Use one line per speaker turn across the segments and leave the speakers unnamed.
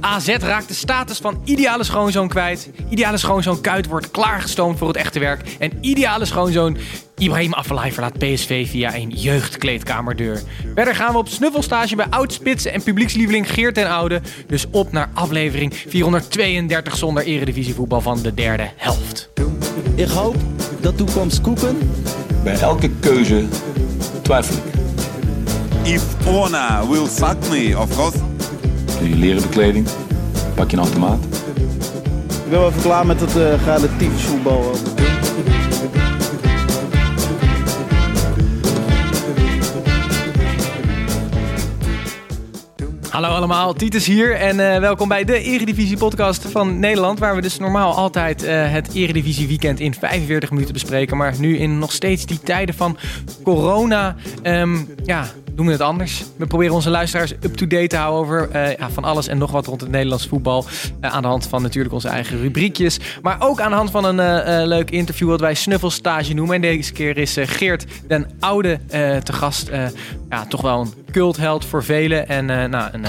AZ raakt de status van ideale schoonzoon kwijt. Ideale schoonzoon Kuit wordt klaargestoomd voor het echte werk. En ideale schoonzoon Ibrahim Afellay verlaat PSV via een jeugdkleedkamerdeur. Verder gaan we op snuffelstage bij oudspitsen en publiekslieveling Geert ten Oude. Dus op naar aflevering 432 zonder eredivisievoetbal van de derde helft.
Ik hoop dat toekomst koeken.
Bij elke keuze twijfel ik.
If Ona will fuck me, of course.
Doe je leren bekleding, pak je een automaat.
Ik ben wel even klaar met het uh, relatief voetbal.
Hallo allemaal, Titus hier en uh, welkom bij de Eredivisie podcast van Nederland. Waar we dus normaal altijd uh, het Eredivisie weekend in 45 minuten bespreken. Maar nu in nog steeds die tijden van corona, um, ja, doen we het anders. We proberen onze luisteraars up-to-date te houden over uh, ja, van alles en nog wat rond het Nederlands voetbal. aan de hand van natuurlijk onze eigen rubriekjes. Maar ook aan de hand van een leuk interview wat wij Snuffelstage noemen. En deze keer is Geert den Oude te gast. ja, toch wel een cultheld voor velen. En nou, een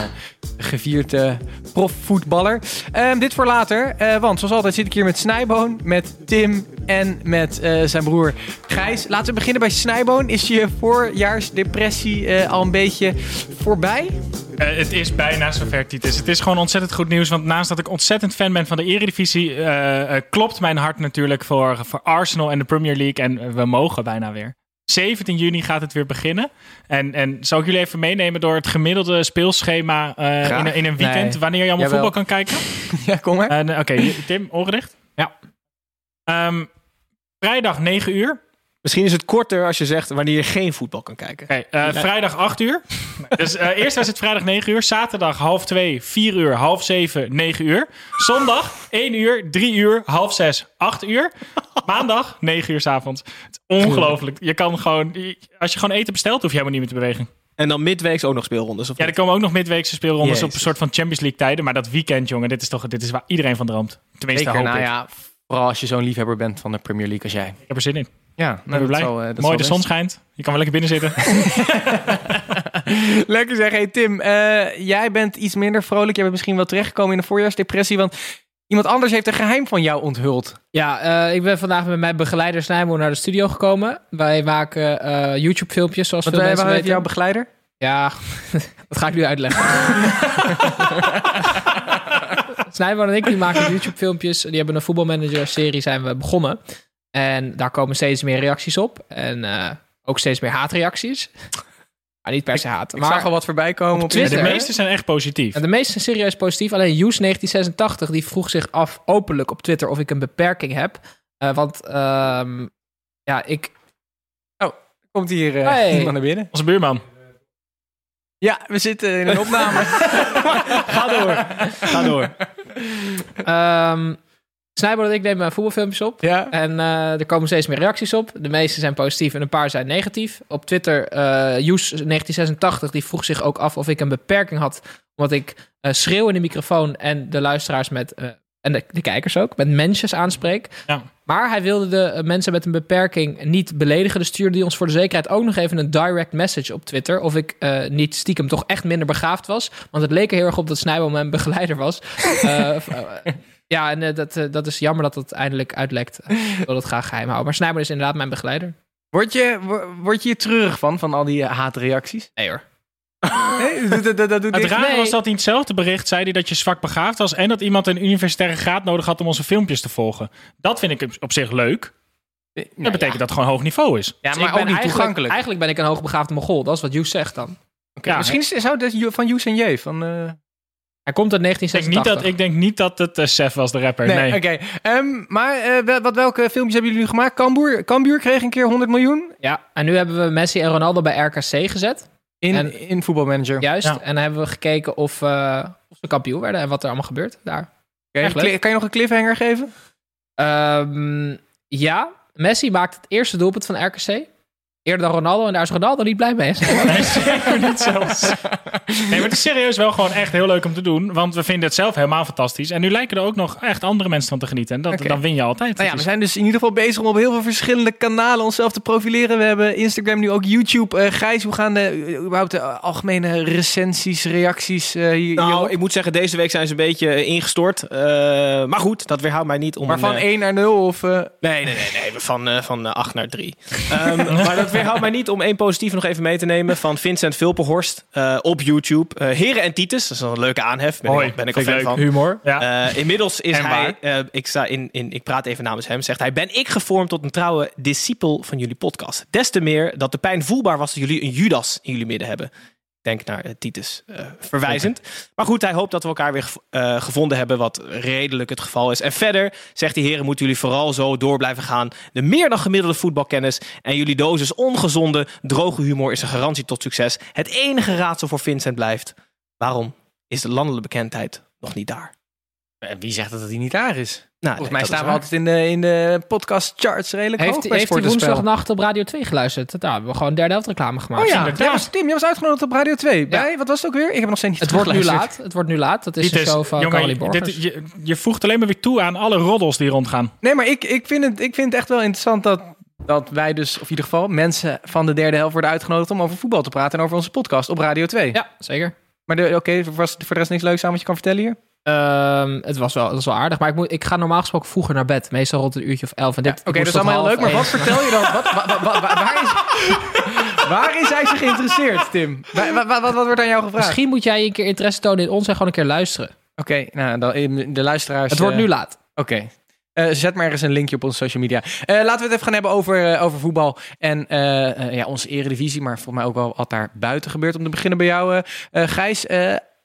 gevierd uh, profvoetballer. Um, dit voor later, want zoals altijd zit ik hier met Snijboon, met Tim en met uh, zijn broer Gijs. Laten we beginnen bij Snijboon. Is je voorjaarsdepressie al een beetje voorbij?
Uh, het is bijna zover, Titus. Het is gewoon ontzettend goed nieuws. Want naast dat ik ontzettend fan ben van de Eredivisie... Uh, uh, klopt mijn hart natuurlijk voor, voor Arsenal en de Premier League. En we mogen bijna weer. 17 juni gaat het weer beginnen. En, en zou ik jullie even meenemen door het gemiddelde speelschema uh, in, in, een weekend? Nee. Wanneer je allemaal Jawel. voetbal kan kijken?
ja, kom maar.
Uh, Oké, okay, Tim, ongericht? Um, vrijdag 9 uur.
Misschien is het korter als je zegt wanneer je geen voetbal kan kijken.
Okay, uh, nee. Vrijdag 8 uur. dus uh, eerst was het vrijdag 9 uur. Zaterdag half 2, 4 uur, half 7, 9 uur. Zondag 1 uur, 3 uur, half 6, 8 uur. Maandag 9 uur s avonds. Ongelooflijk. Je kan gewoon, als je gewoon eten bestelt, hoef je helemaal niet meer te bewegen.
En dan midweeks ook nog speelrondes? Of
ja, er komen ook nog midweekse speelrondes Jezus. op een soort van Champions League tijden. Maar dat weekend, jongen, dit is toch dit is waar iedereen van droomt. Tenminste,
Zeker,
hoop
nou
ik.
ja, vooral als je zo'n liefhebber bent van de Premier League als jij.
Ik heb er zin in.
Ja,
nou, ben blij.
Zal, uh,
Mooi, de zon schijnt. Je kan wel lekker binnen zitten.
lekker zeg. Hey Tim, uh, jij bent iets minder vrolijk. Jij bent misschien wel terechtgekomen in de voorjaarsdepressie. Want iemand anders heeft een geheim van jou onthuld.
Ja, uh, ik ben vandaag met mijn begeleider Snijboon naar de studio gekomen. Wij maken YouTube-filmpjes, zoals
Want
veel
wij,
mensen weten.
jouw begeleider?
Ja, dat ga ik nu uitleggen. Snijboon en ik die maken YouTube-filmpjes. Die hebben een voetbalmanager-serie zijn we begonnen. En daar komen steeds meer reacties op. En uh, ook steeds meer haatreacties. Maar niet per se haat.
Ik
maar
zag al wat voorbij komen op
Twitter.
Ja, de meeste zijn echt positief.
En de meeste zijn serieus positief. Alleen Joes 1986 die vroeg zich af openlijk op Twitter of ik een beperking heb. Uh, want um, ja, ik...
Oh, komt hier uh,
Hey.
iemand naar binnen.
Onze buurman.
Ja, we zitten in een opname.
Ga door. Ga door. Um, Snijboon en ik nemen voetbalfilmpjes op.
Ja.
En uh, er komen steeds meer reacties op. De meeste zijn positief en een paar zijn negatief. Op Twitter, uh, Joes 1986, die vroeg zich ook af of ik een beperking had. Omdat ik uh, schreeuw in de microfoon en de luisteraars met... en de, de, kijkers ook, met mensjes aanspreek.
Ja.
Maar hij wilde de mensen met een beperking niet beledigen. Dus stuurde hij ons voor de zekerheid ook nog even een direct message op Twitter. Of ik uh, niet stiekem toch echt minder begaafd was. Want het leek er heel erg op dat Snijboom mijn begeleider was. uh, ja, en uh, dat, uh, dat is jammer dat het eindelijk uitlekt. Ik wil het graag geheim houden. Maar Snijboom is inderdaad mijn begeleider.
Word je, word je hier treurig van, van al die haatreacties?
Nee hoor.
Nee, dat, dat, dat doet
Het rare
Nee.
was dat hij in hetzelfde bericht zei hij dat je zwak begaafd was en dat iemand een universitaire graad nodig had om onze filmpjes te volgen. Dat vind ik op zich leuk. Dat
Nou,
betekent
ja.
dat het gewoon hoog niveau is.
Ja,
Dus
maar
ik ben
ook niet
eigenlijk-
toegankelijk.
Eigenlijk ben ik een hoogbegaafde mogol. Dat is wat Joes zegt dan.
Okay,
Ja,
misschien is, zou dat van Joes en J. Van, uh...
Hij komt uit
Ik denk, niet
1986.
dat, ik denk niet dat het uh, Sef was, de rapper. Nee.
Nee, oké. Um, maar uh, wel, wat, welke filmpjes hebben jullie nu gemaakt? Cambuur, Cambuur kreeg een keer 100 miljoen.
Ja, en nu hebben we Messi en Ronaldo bij RKC gezet.
In,
En-
in voetbalmanager.
Juist.
Ja.
En dan hebben we gekeken of, eh, of ze kampioen werden en wat er allemaal gebeurt daar.
Kan je nog een cliffhanger geven?
Ehm, ja, Messi maakt het eerste doelpunt van RKC. Eerder dan Ronaldo. En daar is Ronaldo niet blij mee.
Nee, zeker niet zelfs. Nee, maar het is serieus wel gewoon echt heel leuk om te doen. Want we vinden het zelf helemaal fantastisch. En nu lijken er ook nog echt andere mensen van te genieten. En dat, dan win je altijd.
Nou ja,
Het
we zijn dus in ieder geval bezig om op heel veel verschillende kanalen onszelf te profileren. We hebben Instagram, nu ook YouTube. Eh Gijs, hoe gaan de, eh, überhaupt de algemene recensies, reacties eh, hier,
Nou,
hierop?
ik moet zeggen, deze week zijn ze een beetje ingestort. Eh, maar goed, dat weerhoudt mij niet om...
Maar van
eh,
1 naar 0 of...
Nee, nee, nee, nee. Van, eh, van 8 naar 3. maar dat weerhoudt mij niet om één positief nog even mee te nemen. Van Vincent Vilpenhorst eh, op YouTube. Eh Heren en Titus, dat is een leuke aanhef. Ben
Hoi,
ik, ben ik al fan
leuk.
van.
Humor.
ja.
Eh, inmiddels is
En
hij, eh, ik, sta in, in, ik praat even namens hem, zegt hij, ben ik gevormd tot een trouwe discipel van jullie podcast. Des te meer dat de pijn voelbaar was dat jullie een Judas in jullie midden hebben. Denk naar eh, Titus eh, verwijzend. Maar goed, hij hoopt dat we elkaar weer eh, gevonden hebben, wat redelijk het geval is. En verder zegt hij, heren, moeten jullie vooral zo door blijven gaan. De meer dan gemiddelde voetbalkennis en jullie dosis ongezonde, droge humor is een garantie tot succes. Het enige raadsel voor Vincent blijft, waarom is de landelijke bekendheid nog niet daar?
En wie zegt dat het hij niet daar is?
Nou,
Volgens mij staan we altijd in de, in de podcast charts redelijk
Heeft,
hoog
heeft hij
Sportenspel.
woensdagnacht op Radio 2 geluisterd? Daar hebben we gewoon derde helft reclame gemaakt.
Oh ja, ja was, Tim, jij was uitgenodigd op Radio 2. Bij, wat was het ook weer? Ik heb nog steeds niet
Het wordt nu laat. Het wordt nu laat. Dat is
is-
show van
jongen,
Carly
dit-
Borgers.
je, je voegt alleen maar weer toe aan alle roddels die rondgaan.
Nee, maar ik, ik, vind het, ik vind het echt wel interessant dat, dat wij dus, of in ieder geval mensen van de derde helft worden uitgenodigd om over voetbal te praten en over onze podcast op Radio 2.
Ja, zeker.
Maar de- oké, was voor de rest niks leuks aan wat je kan vertellen hier?
Ehm, het, was wel, het was wel aardig. Maar ik, moet, ik ga normaal gesproken vroeger naar bed. Meestal rond een uurtje of elf. Dit,
Oké, dat is allemaal heel
tot
leuk, maar wat vertel je dan? Wat, wa- wa- wa- wa- waar, is, waar is hij zich geïnteresseerd, Tim? Wa- wa- wa- wat, wat wordt aan jou gevraagd?
Misschien moet jij een keer interesse tonen in ons en gewoon een keer luisteren.
Oké, nou, dan, de luisteraars...
Het wordt
eh,
nu laat.
Oké. Eh, zet maar ergens een linkje op onze social media. Eh, laten we het even gaan hebben over, over voetbal en ja, onze eredivisie. Maar volgens mij ook wel wat daar buiten gebeurt. Om te beginnen bij jou, Gijs.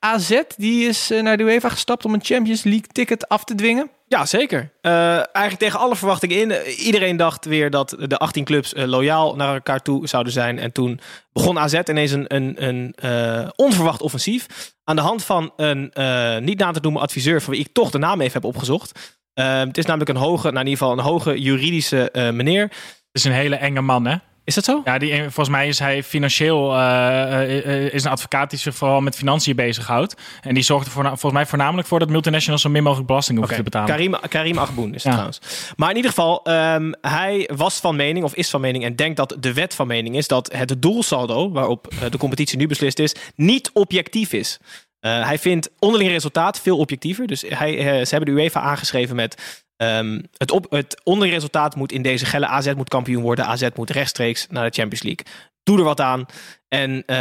AZ die is eh, naar de UEFA gestapt om een Champions League ticket af te dwingen.
Ja, zeker. Eh, eigenlijk tegen alle verwachtingen in. Eh, iedereen dacht weer dat de 18 clubs loyaal naar elkaar toe zouden zijn. En toen begon AZ ineens een, een, een eh, onverwacht offensief. Aan de hand van een eh, niet na te noemen adviseur, van wie ik toch de naam even heb opgezocht. Het is namelijk een hoge, nou in ieder geval een hoge juridische eh, meneer.
Het is een hele enge man, hè?
Is dat zo?
Ja, die, volgens mij is hij financieel eh, eh, eh, is een advocaat die zich vooral met financiën bezighoudt. En die zorgt er voor, volgens mij voornamelijk voor dat multinationals zo min mogelijk belasting hoeven te betalen.
Karim, Karim Agboen is het
Ja.
trouwens. Maar in ieder geval, ehm, hij was van mening, of is van mening, en denkt dat de wet van mening is dat het doelsaldo, waarop eh, de competitie nu beslist is, niet objectief is. Eh, hij vindt onderling resultaat veel objectiever. Dus hij, eh, ze hebben de UEFA aangeschreven met. ehm, het, op, het onderling resultaat moet in deze gelle AZ moet kampioen worden. AZ moet rechtstreeks naar de Champions League. Doe er wat aan. En eh,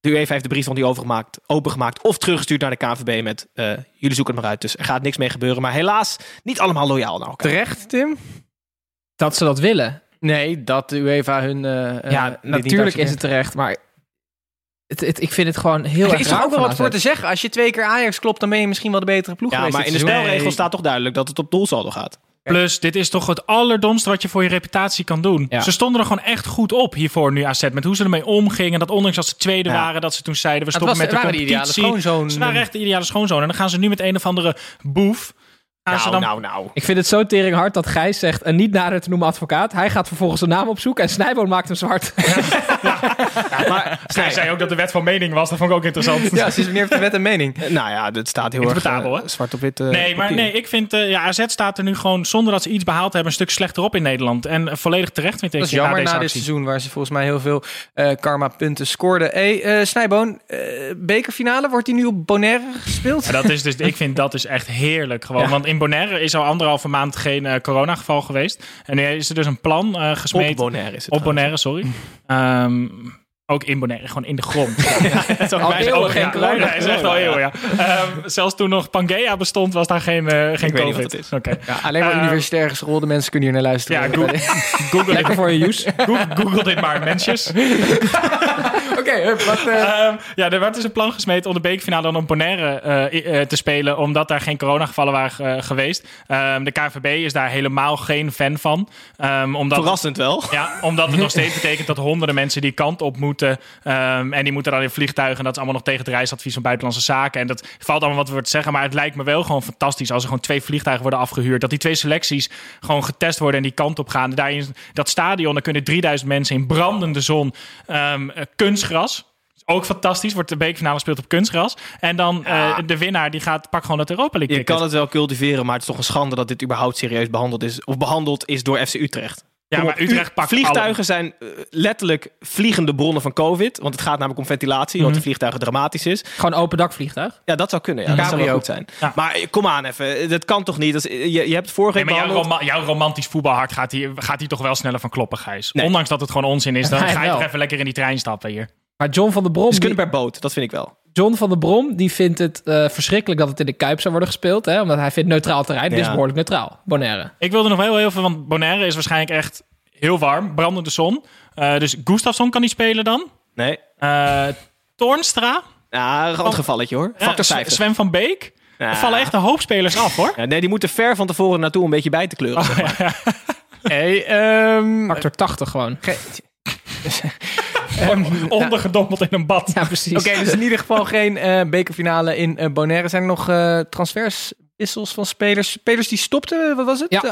de UEFA heeft de brief van die overgemaakt, opengemaakt of teruggestuurd naar de KNVB met eh, jullie zoeken het maar uit. Dus er gaat niks mee gebeuren. Maar helaas niet allemaal loyaal naar elkaar.
Terecht, Tim?
Dat ze dat willen.
Nee, dat de UEFA hun...
ja, natuurlijk is het terecht. Maar het, het, ik vind het gewoon heel
Er
erg
is er
raar
ook wel wat voor te zeggen. Als je twee keer Ajax klopt, dan ben je misschien wel de betere ploeg
Ja,
geweest.
maar in de
Nee.
staat toch duidelijk dat het op doelsaldo gaat.
Plus, dit is toch het allerdomste wat je voor je reputatie kan doen.
Ja.
Ze stonden er gewoon echt goed op hiervoor nu AZ. Met hoe ze ermee omgingen. Dat ondanks dat ze tweede
Ja.
waren, dat ze toen zeiden... we stoppen
was,
met de
waren de ideale
competitie.
schoonzoon.
Ze waren echt de ideale schoonzoon. En dan gaan ze nu met een of andere boef... Gaan ze
Nou,
dan...
nou, nou.
Ik vind het zo tering hard dat Gijs zegt een niet nader te noemen advocaat. Hij gaat vervolgens de naam opzoeken en Snijboon maakt hem zwart.
maar hij zei ook dat de wet van mening was. Dat vond ik ook interessant.
Ja, sinds wanneer heeft de wet een mening?
Eh, Nou ja, dat staat heel erg eh,
hè?
zwart op wit. eh,
Nee, maar
papier.
nee, ik vind eh, ja, AZ staat er nu gewoon zonder dat ze iets behaald hebben een stuk slechter op in Nederland. En volledig terecht vind ik.
Dat is
na
jammer
deze
na dit seizoen waar ze volgens mij heel veel eh, karma-punten scoorden. Hey, eh, Snijboon, eh, bekerfinale, wordt die nu op Bonaire gespeeld?
Ja, dat is dus, ik vind dat dus echt heerlijk gewoon.
Ja.
Want in Bonaire is al anderhalve maand geen eh, coronageval geweest. En nu is er dus een plan eh
Op
gesmeed.
Bonaire is het.
Op. Bonaire, sorry. Ehm, ook in Bonaire, gewoon in de grond. Het is ook
Al
bijna-
eeuwen
ook-
geen
ja,
corona.
Ja, is echt al eeuwen, ja. Ehm, zelfs toen nog Pangea bestond, was daar geen, eh, geen COVID.
het is.
Ja, alleen maar
Eh,
universitair geschoolde mensen kunnen hier naar luisteren.
Ja, Google, dit,
voor je use.
Google, Google dit maar, mensjes.
Wat... eh,
Ehm, ja, er werd dus een plan gesmeten om de bekerfinale dan op Bonaire eh, eh, te spelen, omdat daar geen coronagevallen waren geweest. Ehm, de KVB is daar helemaal geen fan van. Ehm, omdat,
Verrassend wel.
Ja, omdat het nog steeds betekent dat honderden mensen die kant op moeten. ehm, en die moeten dan in vliegtuigen. En dat is allemaal nog tegen het reisadvies van Buitenlandse Zaken. En dat valt allemaal wat we te zeggen. Maar het lijkt me wel gewoon fantastisch als er gewoon twee vliegtuigen worden afgehuurd. Dat die twee selecties gewoon getest worden en die kant op gaan. Daar in dat stadion, daar kunnen 3000 mensen in brandende zon. ehm, eh, kunstgras. Ook fantastisch. Wordt de bekerfinale gespeeld op kunstgras. En dan eh, de winnaar die gaat pak gewoon dat Europa League
Je
ticket.
kan het wel cultiveren, maar het is toch een schande dat dit überhaupt serieus behandeld is. Of behandeld is door FC Utrecht.
Ja,
Kom
maar
op,
Utrecht pakt
Vliegtuigen zijn eh, letterlijk vliegende bronnen van COVID. Want het gaat namelijk om ventilatie,
Mhm.
want de vliegtuigen dramatisch is.
Gewoon open dakvliegtuig.
Ja, dat zou kunnen. Ja, dat zou goed zijn.
Ja.
Maar eh, kom aan even, dat kan toch niet? Dat is- je, je hebt het vorige
Nee, maar jouw, romantisch voetbalhart gaat hier, gaat hier toch wel sneller van kloppen, Gijs.
Nee.
Ondanks dat het gewoon onzin is, dan ga je toch even lekker in die trein stappen hier.
Maar John van der Brom,
Ze kunnen
die,
per boot, dat vind ik wel.
John van der Brom die vindt het eh, verschrikkelijk dat het in de Kuip zou worden gespeeld. Hè? Omdat hij vindt neutraal terrein. Dit is behoorlijk neutraal. Bonaire.
Ik wilde nog wel heel veel, want Bonaire is waarschijnlijk echt heel warm, brandende zon. Eh, dus Gustafsson kan niet spelen dan.
Nee.
Eh Toornstra.
Ja, een groot gevalletje hoor. Factor
Sven-
50.
Sven van Beek.
Ja.
Er vallen echt een hoop spelers af, hoor.
Ja, nee, die moeten ver van tevoren naartoe om een beetje bij te kleuren. zeg maar.
hey, ehm,
Factor 80 gewoon.
Ondergedompeld in een bad.
Ja, precies.
Oké, dus in ieder geval geen eh, bekerfinale in eh, Bonaire. Zijn er nog eh transfers, wissels van spelers? Spelers die stopten, wat was het?
Ja.
De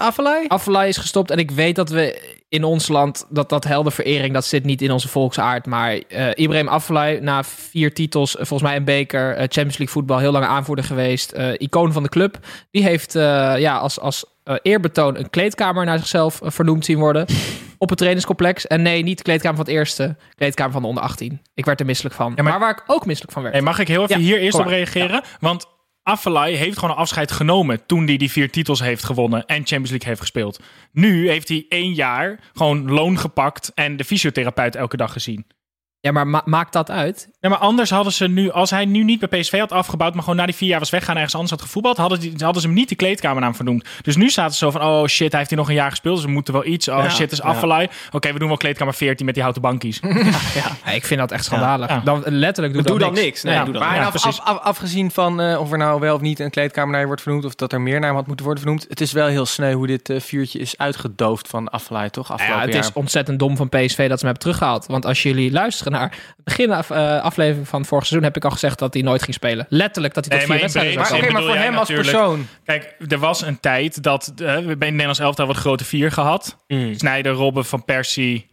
Avalai?
Is gestopt en ik weet dat we in ons land dat dat heldenverering dat zit niet in onze volksaard, maar eh Ibrahim Afellay na vier titels, volgens mij een beker, Champions League voetbal, heel lang aanvoerder geweest, eh, icoon van de club, die heeft eh, ja als als eh, eerbetoon een kleedkamer naar zichzelf vernoemd zien worden op het trainingscomplex en nee niet de kleedkamer van het eerste, kleedkamer van de onder 18. Ik werd er misselijk van,
Ja,
maar,
maar-
waar ik ook misselijk van werd.
Hey, mag ik heel even
Ja,
hier eerst op reageren? Want Afellay heeft gewoon een afscheid genomen toen hij die vier titels heeft gewonnen en Champions League heeft gespeeld. Nu heeft hij één jaar gewoon loon gepakt en de fysiotherapeut elke dag gezien.
Ja, maar ma- maakt dat uit?
Ja, maar anders hadden ze nu, als hij nu niet bij PSV had afgebouwd, maar gewoon na die vier jaar was weggaan en ergens anders had gevoetbald, hadden, die, hadden ze hem niet de kleedkamernaam vernoemd. Dus nu staat het zo van, oh shit, hij heeft hier nog een jaar gespeeld, dus we moeten wel iets. Oh
Ja,
shit, is
ja.
Afellay. Oké, we doen wel kleedkamer 14 met die houten bankies.
Ja, ik vind dat echt schandalig.
Ja.
Dan, letterlijk doe,
Doe
dan
dan niks. Nee,
Ja,
doe dan
Maar af- af- afgezien van eh, of er nou wel of niet een kleedkamer naar je wordt vernoemd... of dat er meer naar hem had moeten worden vernoemd... het is wel heel sneu hoe dit eh, vuurtje is uitgedoofd van Avalai, toch?
Ja, het
jaar.
is ontzettend dom van PSV dat ze hem hebben teruggehaald. Want als jullie luisteren naar het begin af, eh, aflevering van vorig seizoen... heb ik al gezegd dat hij nooit ging spelen. Letterlijk dat hij tot
Nee,
vier wedstrijden zou
Maar, voor hem als persoon...
Kijk, er was een tijd dat uh, bij het Nederlands elftal wat grote vier gehad.
Mm.
Snijder, Robben, Van Persie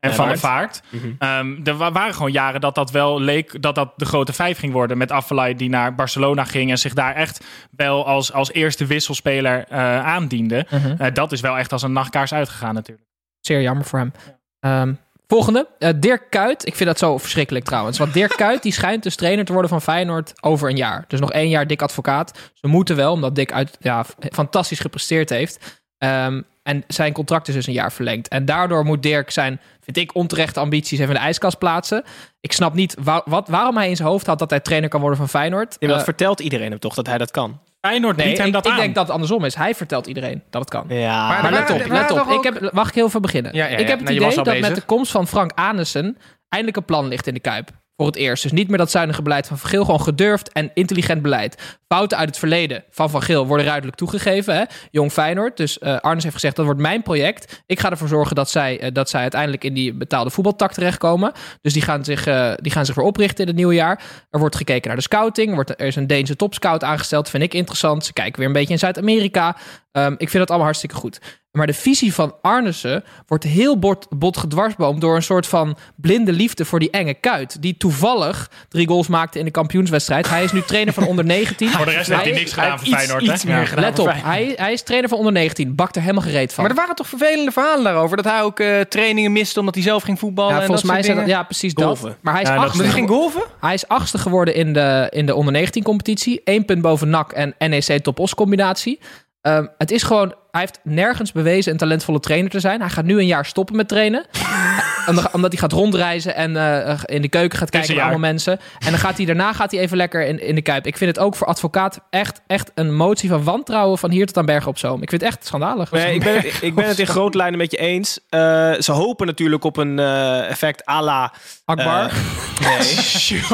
en
Ja,
Van der
Vaart. Mhm.
Ehm, er wa- waren gewoon jaren dat dat wel leek dat dat de grote vijf ging worden. Met Afellay die naar Barcelona ging en zich daar echt wel als, als eerste wisselspeler eh, aandiende.
Mhm.
Eh, dat is wel echt als een nachtkaars uitgegaan natuurlijk.
Zeer jammer voor hem. Ehm, volgende, eh, Dirk Kuyt. Ik vind dat zo verschrikkelijk trouwens. Want Dirk Kuyt die schijnt dus trainer te worden van Feyenoord over een jaar. Dus nog één jaar Dick advocaat. Ze moeten wel, omdat Dick uit, ja, fantastisch gepresteerd heeft. Ehm, en zijn contract is dus een jaar verlengd. En daardoor moet Dirk zijn, vind ik, onterechte ambities even in de ijskast plaatsen. Ik snap niet wa- wat, waarom hij in zijn hoofd had dat hij trainer kan worden van Feyenoord.
Ja, dat
Eh,
vertelt iedereen hem toch dat hij dat kan.
Feyenoord
nee,
biedt hem
ik,
dat
ik
aan.
denk dat het andersom is. Hij vertelt iedereen dat het kan.
Ja,
Maar
Maar let op, let op. Ik heb, mag ik heel veel beginnen?
Ja, ja,
ik heb het
Nou,
idee dat met de komst van Frank Anissen eindelijk een plan ligt in de Kuip. Voor het eerst. Dus niet meer dat zuinige beleid van Van Geel. Gewoon gedurfd en intelligent beleid. Fouten uit het verleden van Van Geel worden ruidelijk toegegeven. Hè? Jong Feyenoord. Dus eh Arnes heeft gezegd, dat wordt mijn project. Ik ga ervoor zorgen dat zij, eh, dat zij uiteindelijk in die betaalde voetbaltak terechtkomen. Dus die gaan, zich, eh, die gaan zich weer oprichten in het nieuwe jaar. Er wordt gekeken naar de scouting. Wordt, er is een Deense topscout aangesteld. Vind ik interessant. Ze kijken weer een beetje in Zuid-Amerika. Ehm, ik vind dat allemaal hartstikke goed. Maar de visie van Arnissen wordt heel bot, bot gedwarsboomd door een soort van blinde liefde voor die enge kuit. Die toevallig drie goals maakte in de kampioenswedstrijd. Hij is nu trainer van onder 19.
Voor de rest heeft hij niks gedaan voor Feyenoord.
iets
hè?
meer
Ja.
gedaan.
Let op, hij, hij is trainer van onder 19. Bakt er helemaal gereed van.
Maar er waren toch vervelende verhalen daarover? Dat hij ook eh, trainingen miste omdat hij zelf ging voetballen
ja,
en
volgens
dat
mij zijn dat, ja, precies
Golven.
dat. Maar hij is,
Ja,
achtste,
ging golven?
hij is achtste geworden in de, in de onder 19 competitie. Eén punt boven NAC en NEC Top Os combinatie. Ehm, het is gewoon hij heeft nergens bewezen een talentvolle trainer te zijn. Hij gaat nu een jaar stoppen met trainen. Omdat hij gaat rondreizen en eh, in de keuken gaat kijken
een
naar allemaal mensen. En dan gaat hij daarna gaat hij even lekker in, in de kuip. Ik vind het ook voor advocaat echt, echt een motie van wantrouwen van hier tot aan Bergen op Zoom. Ik vind het echt schandalig.
Nee, ik ben, het, ik ben het in grote lijnen met je eens. Eh, ze hopen natuurlijk op een eh, effect à la...
Akbar.
nee.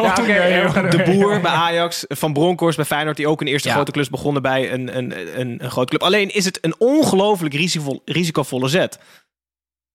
Ja,
De boer bij Ajax, Van Bronckhorst bij Feyenoord... die ook een eerste
Ja.
grote klus begonnen bij een, een, een, een grote club. Alleen is het een ongelooflijk risicovol, risicovolle zet.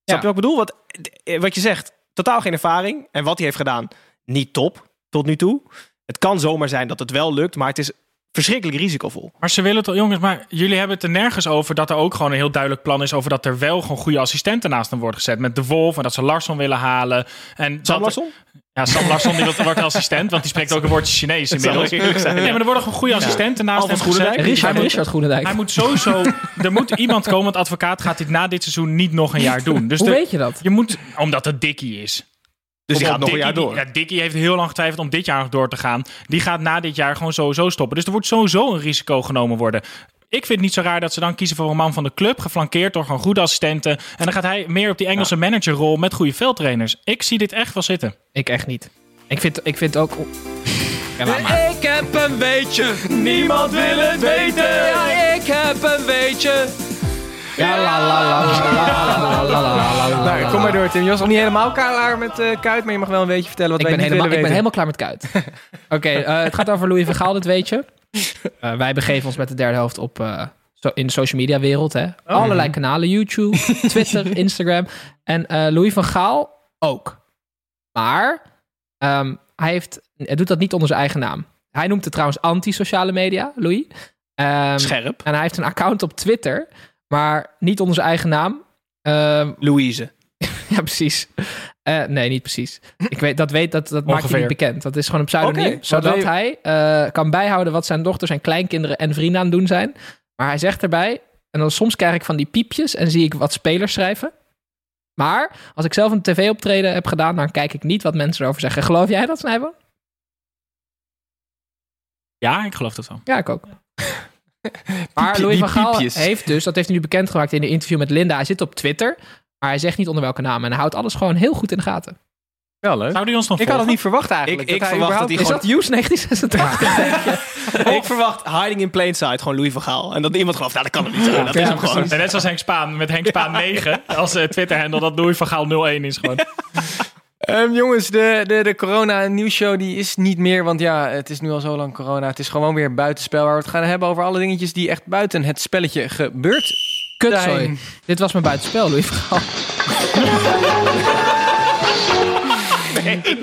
Snap je wat ik bedoel? Wat, eh, wat je zegt, totaal geen ervaring. En wat hij heeft gedaan, niet top tot nu toe. Het kan zomaar zijn dat het wel lukt, maar het is verschrikkelijk risicovol.
Maar ze willen toch, jongens, maar jullie hebben het er nergens over dat er ook gewoon een heel duidelijk plan is over dat er wel gewoon goede assistenten naast hem worden gezet. Met De Wolf en dat ze Larsson willen halen. En
Sam
dat-
Larsson?
Ja, Sam Larsson die wordt assistent, want die spreekt ook een woordje Chinees inmiddels.
zijn.
Nee, maar er worden gewoon goede assistenten naast hem.
Groenendijk?
Richard,
Hij moet-
Richard Groenendijk.
Hij moet sowieso, er moet iemand komen, want advocaat gaat dit na dit seizoen niet nog een jaar doen. Dus
Hoe
de-
weet je dat?
je moet, omdat het Dikkie is.
Dus die gaat nog een jaar door.
Ja, Dickie heeft heel lang getwijfeld om dit jaar nog door te gaan. Die gaat na dit jaar gewoon sowieso stoppen. Dus er wordt sowieso een risico genomen worden ik vind het niet zo raar dat ze dan kiezen voor een man van de club, geflankeerd door gewoon goede assistenten. En dan gaat hij meer op die Engelse managerrol met goede veldtrainers. Ik zie dit echt wel zitten.
Ik echt niet. Ik vind, ik vind ook.
Ik heb een beetje. Niemand wil het weten. Ja, ik heb een beetje.
Ja, la la la la la la
ja, kom maar door, Tim. Je was nog niet helemaal klaar met uh, Kuit, maar je mag wel een beetje vertellen wat
ik
wij
ben
niet
helemaal, Ik ben helemaal klaar met Kuit. Oké, okay, het gaat over Louis Vergaal. Gaal, dit weet je. Eh, wij begeven ons met de derde helft op, eh, in de social media wereld. Hè. Allerlei kanalen, YouTube, Twitter, Instagram. En eh, Louis van Gaal ook. Maar ehm, hij, heeft, hij doet dat niet onder zijn eigen naam. Hij noemt het trouwens anti-sociale media, Louis. Ehm,
Scherp.
en hij heeft een account op Twitter, maar niet onder zijn eigen naam. Ehm,
Louise.
Ja, precies. Eh, nee, niet precies. Ik weet, dat weet, dat, dat maakt hij niet bekend. Dat is gewoon een pseudoniem.
Oké,
zodat hij eh, kan bijhouden wat zijn dochters en kleinkinderen en vrienden aan het doen zijn. Maar hij zegt erbij, en dan soms krijg ik van die piepjes en zie ik wat spelers schrijven. Maar als ik zelf een tv-optreden heb gedaan, dan kijk ik niet wat mensen erover zeggen. Geloof jij dat, Snijbo?
Ja, ik geloof dat wel.
Ja, ik ook. Maar Louis van Gaal heeft dus, dat heeft hij nu bekendgemaakt in een interview met Linda. Hij zit op Twitter, maar hij zegt niet onder welke naam. En hij houdt alles gewoon heel goed in de gaten.
Wel leuk.
Zou die ons nog
Ik had het niet verwacht eigenlijk.
Ik- ik verwacht dat hij
Is dat Use 1986? denk je?
Ik verwacht hiding in plain sight, gewoon Louis van Gaal. En dat iemand gelooft, nou dat kan het niet zijn. Dat is hem gewoon.
En net zoals Henk Spaan, met Henk Spaan 9 als eh, Twitter-handle, dat Louis van Gaal 01 is gewoon.
Ehm, jongens, de, de, de corona nieuwsshow die is niet meer, want ja, het is nu al zo lang corona. Het is gewoon weer buitenspel waar we het gaan hebben over alle dingetjes die echt buiten het spelletje gebeurd
Kutzooi. Dit was mijn buitenspel, Louis van.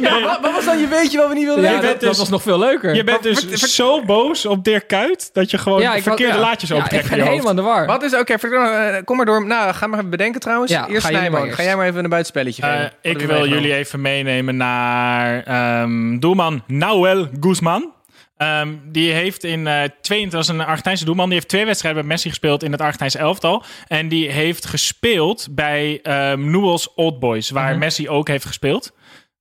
Maar wat, wat was dan je weetje wat we niet wilden
Ja,
weten?
dat,
dus-
dat was nog veel leuker.
Je bent dus zo boos op Dirk Kuyt dat je gewoon
ja,
verkeerde
was- ja.
laadjes
Ja, ik
optrekt
ben
je
helemaal de war.
Wat is, oké, vertel, eh, kom maar door. Nou, ga maar even bedenken trouwens.
Ja,
eerst
ga eerst.
Ga jij maar even een buitenspelletje
Eh,
geven.
Ik wil jullie even meenemen naar ehm, doelman Nahuel Guzman. Ehm, die heeft in eh 22, dat is een Argentijnse doelman. Die heeft twee wedstrijden met Messi gespeeld in het Argentijnse elftal. En die heeft gespeeld bij ehm Newell's Old Boys, waar Messi ook heeft gespeeld.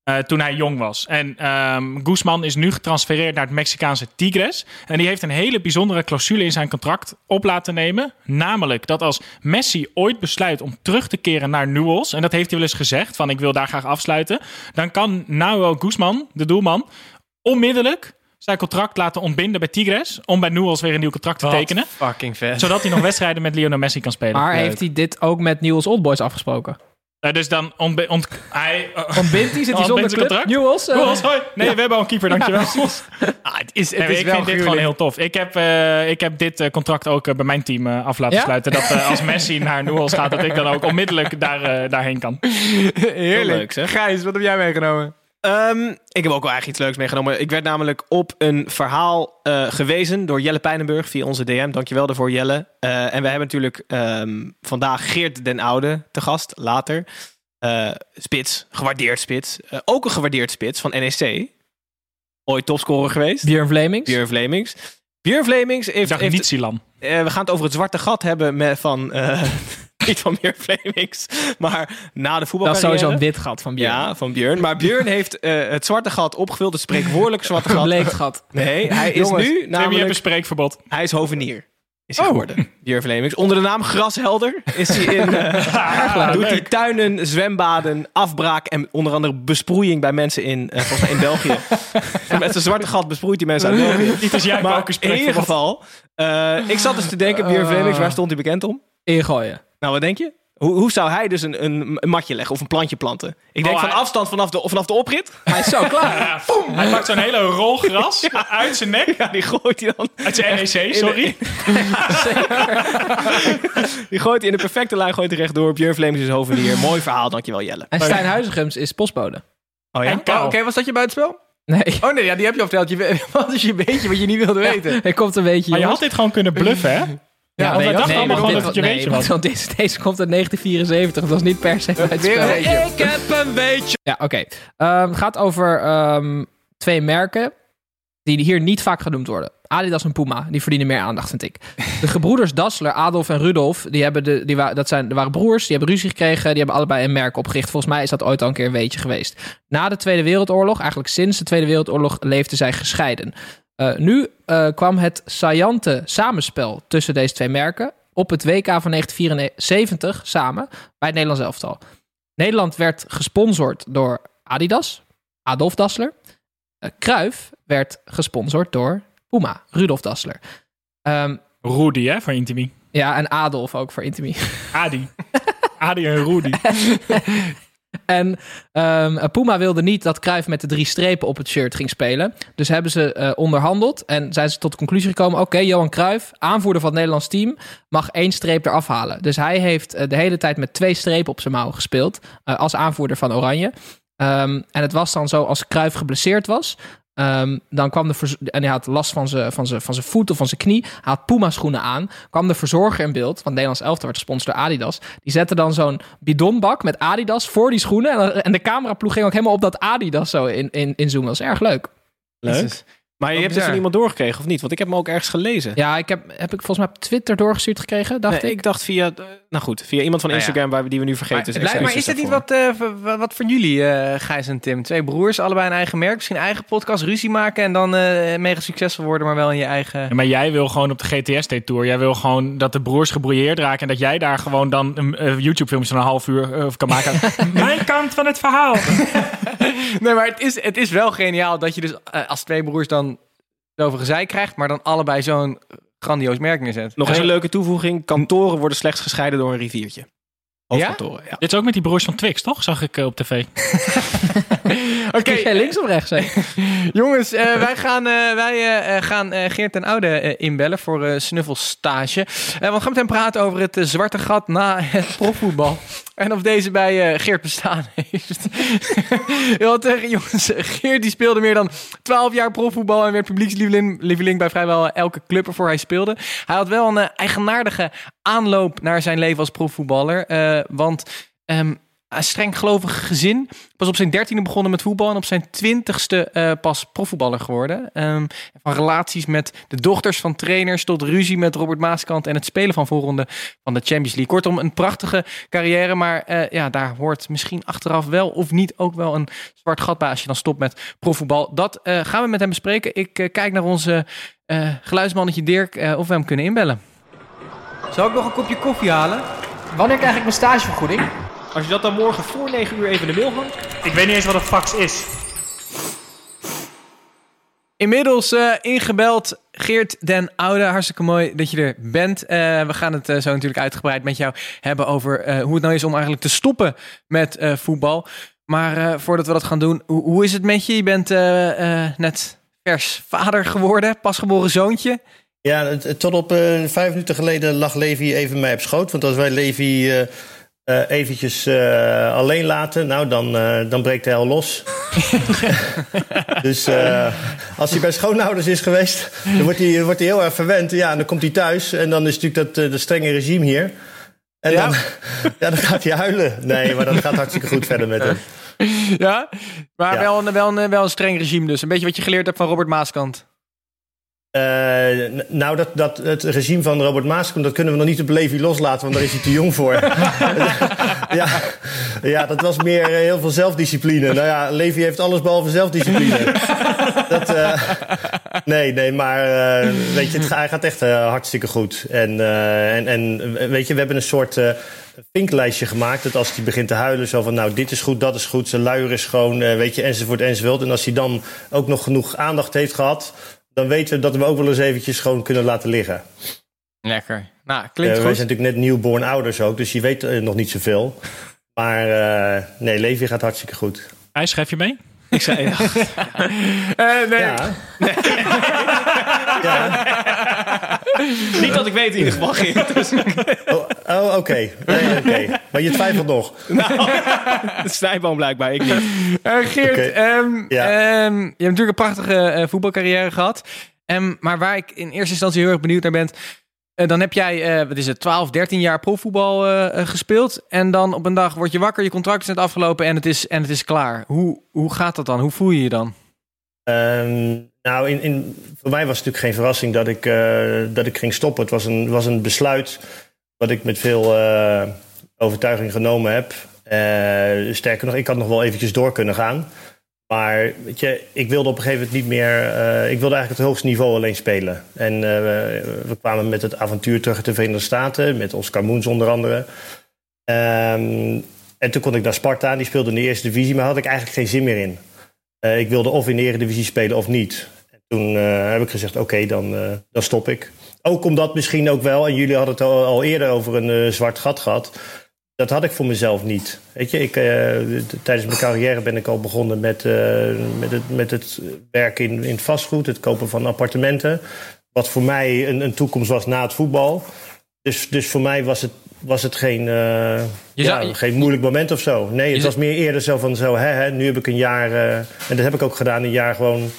eh, toen hij jong was. En ehm Guzman is nu getransfereerd naar het Mexicaanse Tigres. En die heeft een hele bijzondere clausule in zijn contract op laten nemen. Namelijk dat als Messi ooit besluit om terug te keren naar Newell's... en dat heeft hij wel eens gezegd, van ik wil daar graag afsluiten... dan kan Nahuel Guzman, de doelman, onmiddellijk zijn contract laten ontbinden bij Tigres... om bij Newell's weer een nieuw contract te
Wat
tekenen.
fucking vet.
Zodat hij nog wedstrijden met Lionel Messi kan spelen.
Maar
Leuk.
heeft hij dit ook met Newell's Old Boys afgesproken?
Eh, dus dan ontbe- ont- hij...
Ontbindt hij? Zit hij zonder
contract?
Newell's?
Newell's, hoi. Nee, we hebben al een keeper, dankjewel.
Ah, het is, het
Nee,
is
ik
wel
vind dit gewoon heel tof. Ik heb, eh, ik heb dit eh, contract ook bij mijn team af laten
Ja?
sluiten. Dat als Messi naar Newell's gaat, dat ik dan ook onmiddellijk daar, daarheen kan.
Heerlijk.
leuk, zeg.
Gijs, wat heb jij meegenomen?
Ehm, ik heb ook wel eigenlijk iets leuks meegenomen. Ik werd namelijk op een verhaal eh, gewezen door Jelle Pijnenburg via onze DM. Dankjewel daarvoor, Jelle. Eh, en we hebben natuurlijk ehm, vandaag Geert den Oude te gast, later. Eh, spits, gewaardeerd spits. Ook een gewaardeerd spits van NEC. Ooit topscorer geweest.
Björn Vlemings?
Björn Vlemings. Björn Vlemings
Ik
heeft...
dacht
heeft
niet
eh, we gaan het over het zwarte gat hebben met, van... niet van Björn Vlemings, maar na de
Dat is sowieso een wit gat van Björn.
Ja, van Björn. Maar Björn heeft eh, het zwarte gat opgevuld, het spreekwoordelijke zwarte gat.
Gebleekt gat.
Nee, hij is
Jongens,
nu
hebt een
namelijk...
spreekverbod.
Hij is hovenier. is hij
Oh.
geworden. Björn Vlemings. Onder de naam Grashelder is hij in... eh, doet hij tuinen, zwembaden, afbraak en onder andere besproeiing bij mensen in, eh, volgens mij in België. Met zijn zwarte gat besproeit hij mensen uit België.
Niet als jij
Maar in ieder geval, eh, ik zat dus te denken, Björn Vlemings, waar stond hij bekend om?
Ingooien.
Nou, wat denk je? Hoe, hoe zou hij dus een, een, een matje leggen of een plantje planten? Ik denk
Oh,
van
hij-
afstand vanaf de, vanaf de oprit.
Hij is zo klaar.
Ja, hij pakt zo'n hele rol gras uit zijn nek.
Ja, die gooit hij dan.
Uit zijn NEC, sorry.
Die gooit hij in de perfecte lijn, gooit hij rechtdoor. Björn Vlemings is hovenier. Mooi verhaal, dankjewel Jelle.
En Stijn Huizigems is postbode.
Oh ja?
En Kou.
Oké, was dat je buitenspel?
Nee,
Oh nee, ja, die heb je al verteld. Je, we- wat is je beetje wat je niet wilde weten?
hij komt een beetje.
Maar je had dit gewoon kunnen bluffen, hè?
Ja,
want wij
nee,
dachten
nee,
allemaal gewoon
dit
dat het je weetje
nee,
was.
want deze, deze komt uit 1974. Dat was niet per se
beetje.
Ik heb een beetje.
Ja, oké. Ehm, het gaat over ehm, twee merken die hier niet vaak genoemd worden. Adidas en Puma, die verdienen meer aandacht, vind ik. De gebroeders Dassler, Adolf en Rudolf, die hebben de, die wa- dat zijn, dat waren broers, die hebben ruzie gekregen, die hebben allebei een merk opgericht. Volgens mij is dat ooit al een keer een weetje geweest. Na de Tweede Wereldoorlog, eigenlijk sinds de Tweede Wereldoorlog, leefden zij gescheiden. Eh, nu eh, kwam het saillante samenspel tussen deze twee merken op het WK van 1974 samen bij het Nederlands elftal. Nederland werd gesponsord door Adidas, Adolf Dassler. Uh, Kruif werd gesponsord door Puma, Rudolf Dassler. Ehm,
Rudy, hè, van Intimi.
ja, en Adolf ook voor Intimi.
Adi. Adi en Rudy.
En ehm, Puma wilde niet dat Cruijff met de drie strepen op het shirt ging spelen. Dus hebben ze eh, onderhandeld en zijn ze tot de conclusie gekomen... oké, Johan Cruijff, aanvoerder van het Nederlands team... mag één streep eraf halen. Dus hij heeft eh, de hele tijd met twee strepen op zijn mouw gespeeld... eh, als aanvoerder van Oranje. Ehm, en het was dan zo, als Cruijff geblesseerd was... ehm, dan kwam de en hij had last van zijn, van, zijn, van zijn voet of van zijn knie. Hij had Puma schoenen aan. Kwam de verzorger in beeld, want Nederlands elftal werd gesponsord door Adidas. Die zette dan zo'n bidonbak met Adidas voor die schoenen. En, en de cameraploeg ging ook helemaal op dat Adidas zo in, in, inzoomen. Dat was erg leuk.
Leuk. Maar je hebt dus van iemand doorgekregen, of niet? Want ik heb hem ook ergens gelezen.
Ja, ik heb, heb ik volgens mij op Twitter doorgestuurd gekregen, dacht
Nee,
ik.
ik dacht via, nou goed, via iemand van
Nou ja.
Instagram waar we, die we nu vergeten.
Maar,
Dus
het lijkt- maar is dit niet wat, eh, v- wat voor jullie, eh Gijs en Tim? Twee broers, allebei een eigen merk, misschien eigen podcast, ruzie maken en dan eh, mega succesvol worden, maar wel in je eigen...
Ja, maar jij wil gewoon op de GTS-tour. Jij wil gewoon dat de broers gebrouilleerd raken. En dat jij daar gewoon dan een eh, YouTube-filmpje van een half uur eh, kan maken. Mijn kant van het verhaal.
Nee, maar het is, het is wel geniaal dat je dus als twee broers dan zoveel gezeik krijgt, maar dan allebei zo'n grandioos merk neerzet.
Nog één leuke toevoeging. Kantoren worden slechts gescheiden door een riviertje. Hoofdkantoren, ja.
Dit is ook met die broers van Twix, toch? Zag ik eh, op tv.
Oké,
jij links of rechts?
Jongens, eh, wij gaan, eh, wij, eh, gaan Geert ten Oude inbellen voor snuffelstage. Want we gaan met hem praten over het zwarte gat na het profvoetbal. En of deze bij Geert bestaan heeft. want, eh, jongens, Geert die speelde meer dan 12 jaar profvoetbal en werd publiekslieveling lieveling bij vrijwel elke club waarvoor hij speelde. Hij had wel een eigenaardige aanloop naar zijn leven als profvoetballer. want ehm, streng gelovig gezin. Pas op zijn dertiende begonnen met voetbal en op zijn twintigste eh, pas profvoetballer geworden. Ehm, van relaties met de dochters van trainers tot ruzie met Robert Maaskant en het spelen van voorronde van de Champions League. Kortom, een prachtige carrière, maar eh, ja, daar hoort misschien achteraf wel of niet ook wel een zwart gat bij als je dan stopt met profvoetbal. Dat eh, gaan we met hem bespreken. Ik eh, kijk naar onze eh, geluidsmannetje Dirk eh, of we hem kunnen inbellen. Zal ik nog een kopje koffie halen?
Wanneer krijg ik mijn stagevergoeding?
Als je dat dan morgen voor 9 uur even in de mail hangt.
Ik weet niet eens wat een fax is.
Inmiddels eh, ingebeld Geert den Oude. Hartstikke mooi dat je er bent. Eh, we gaan het eh, zo natuurlijk uitgebreid met jou hebben over eh, hoe het nou is om eigenlijk te stoppen met eh, voetbal. Maar eh, voordat we dat gaan doen, hoe, hoe is het met je? Je bent eh, eh, net vers vader geworden, pasgeboren zoontje.
Ja, tot op eh, vijf minuten geleden lag Levi even mij op schoot. Want als wij Levi eh, eventjes eh, alleen laten, nou, dan, eh, dan breekt hij al los. dus als hij bij schoonouders is geweest, dan wordt hij, wordt hij heel erg verwend. Ja, en dan komt hij thuis en dan is natuurlijk dat, dat strenge regime hier. En
Ja?
dan, ja, dan gaat hij huilen. Nee, maar dat gaat hartstikke goed verder met hem.
Ja, maar
Ja.
Wel, een, wel, een, wel een streng regime dus. Een beetje wat je geleerd hebt van Robert Maaskant.
Eh, nou, dat, dat, het regime van Robert Maaskom, dat kunnen we nog niet op Levi loslaten, want daar is hij te jong voor. ja, ja, dat was meer eh, heel veel zelfdiscipline. Nou ja, Levi heeft alles behalve zelfdiscipline. dat, eh, Nee, nee, maar weet je, het, hij gaat echt hartstikke goed. En, en, en weet je, we hebben een soort vinklijstje gemaakt. Dat als hij begint te huilen, zo van nou, dit is goed, dat is goed, zijn luier is schoon, weet je, enzovoort, enzovoort. En als hij dan ook nog genoeg aandacht heeft gehad, dan weten we dat we hem ook wel eens eventjes gewoon kunnen laten liggen.
Lekker. Nou,
Eh,
klinkt
wij
goed.
zijn natuurlijk net newborn ouders ook, dus je weet eh, nog niet zoveel. Maar eh, nee, Levi gaat hartstikke goed.
Hij schrijf je mee?
Ik zei, ja.
Eh, nee.
Ja. ja.
niet dat ik weet in ieder geval, Geert. Dus,
Oh, oh, oké. Nee. Maar je twijfelt nog.
de snijboom blijkbaar, ik niet.
Eh, Geert, ehm,
Ja.
ehm, je hebt natuurlijk een prachtige eh, voetbalcarrière gehad. Ehm, maar waar ik in eerste instantie heel erg benieuwd naar ben... eh, dan heb jij, eh, wat is het, 12, 13 jaar profvoetbal gespeeld. En dan op een dag word je wakker, je contract is net afgelopen en het is, en het is klaar. Hoe, hoe gaat dat dan? Hoe voel je je dan?
Nou, in, in, voor mij was het natuurlijk geen verrassing dat ik, eh, dat ik ging stoppen. Het was een, was een besluit wat ik met veel eh, overtuiging genomen heb. Eh, sterker nog, ik had nog wel eventjes door kunnen gaan. Maar weet je, ik wilde op een gegeven moment niet meer... ik wilde eigenlijk het hoogste niveau alleen spelen. En we, kwamen met het avontuur terug uit de Verenigde Staten. Met Oscar Moens onder andere. Ehm, en toen kon ik naar Sparta. Die speelde in de eerste divisie. Maar had ik eigenlijk geen zin meer in. Ik wilde of in de Eredivisie spelen of niet. En toen eh, heb ik gezegd, oké, dan, eh, dan stop ik. Ook omdat misschien ook wel, en jullie hadden het al, al eerder over een eh, zwart gat gehad. Dat had ik voor mezelf niet. Weet je, ik, tijdens mijn carrière ben ik al begonnen met, met, het, met het werken in, in vastgoed, het kopen van appartementen. Wat voor mij een, een toekomst was na het voetbal. Dus, dus voor mij was het, was het geen, ja,
zou-
geen moeilijk moment of zo. Nee, het was meer eerder zo van zo, hè, hè, nu heb ik een jaar, en dat heb ik ook gedaan, een jaar gewoon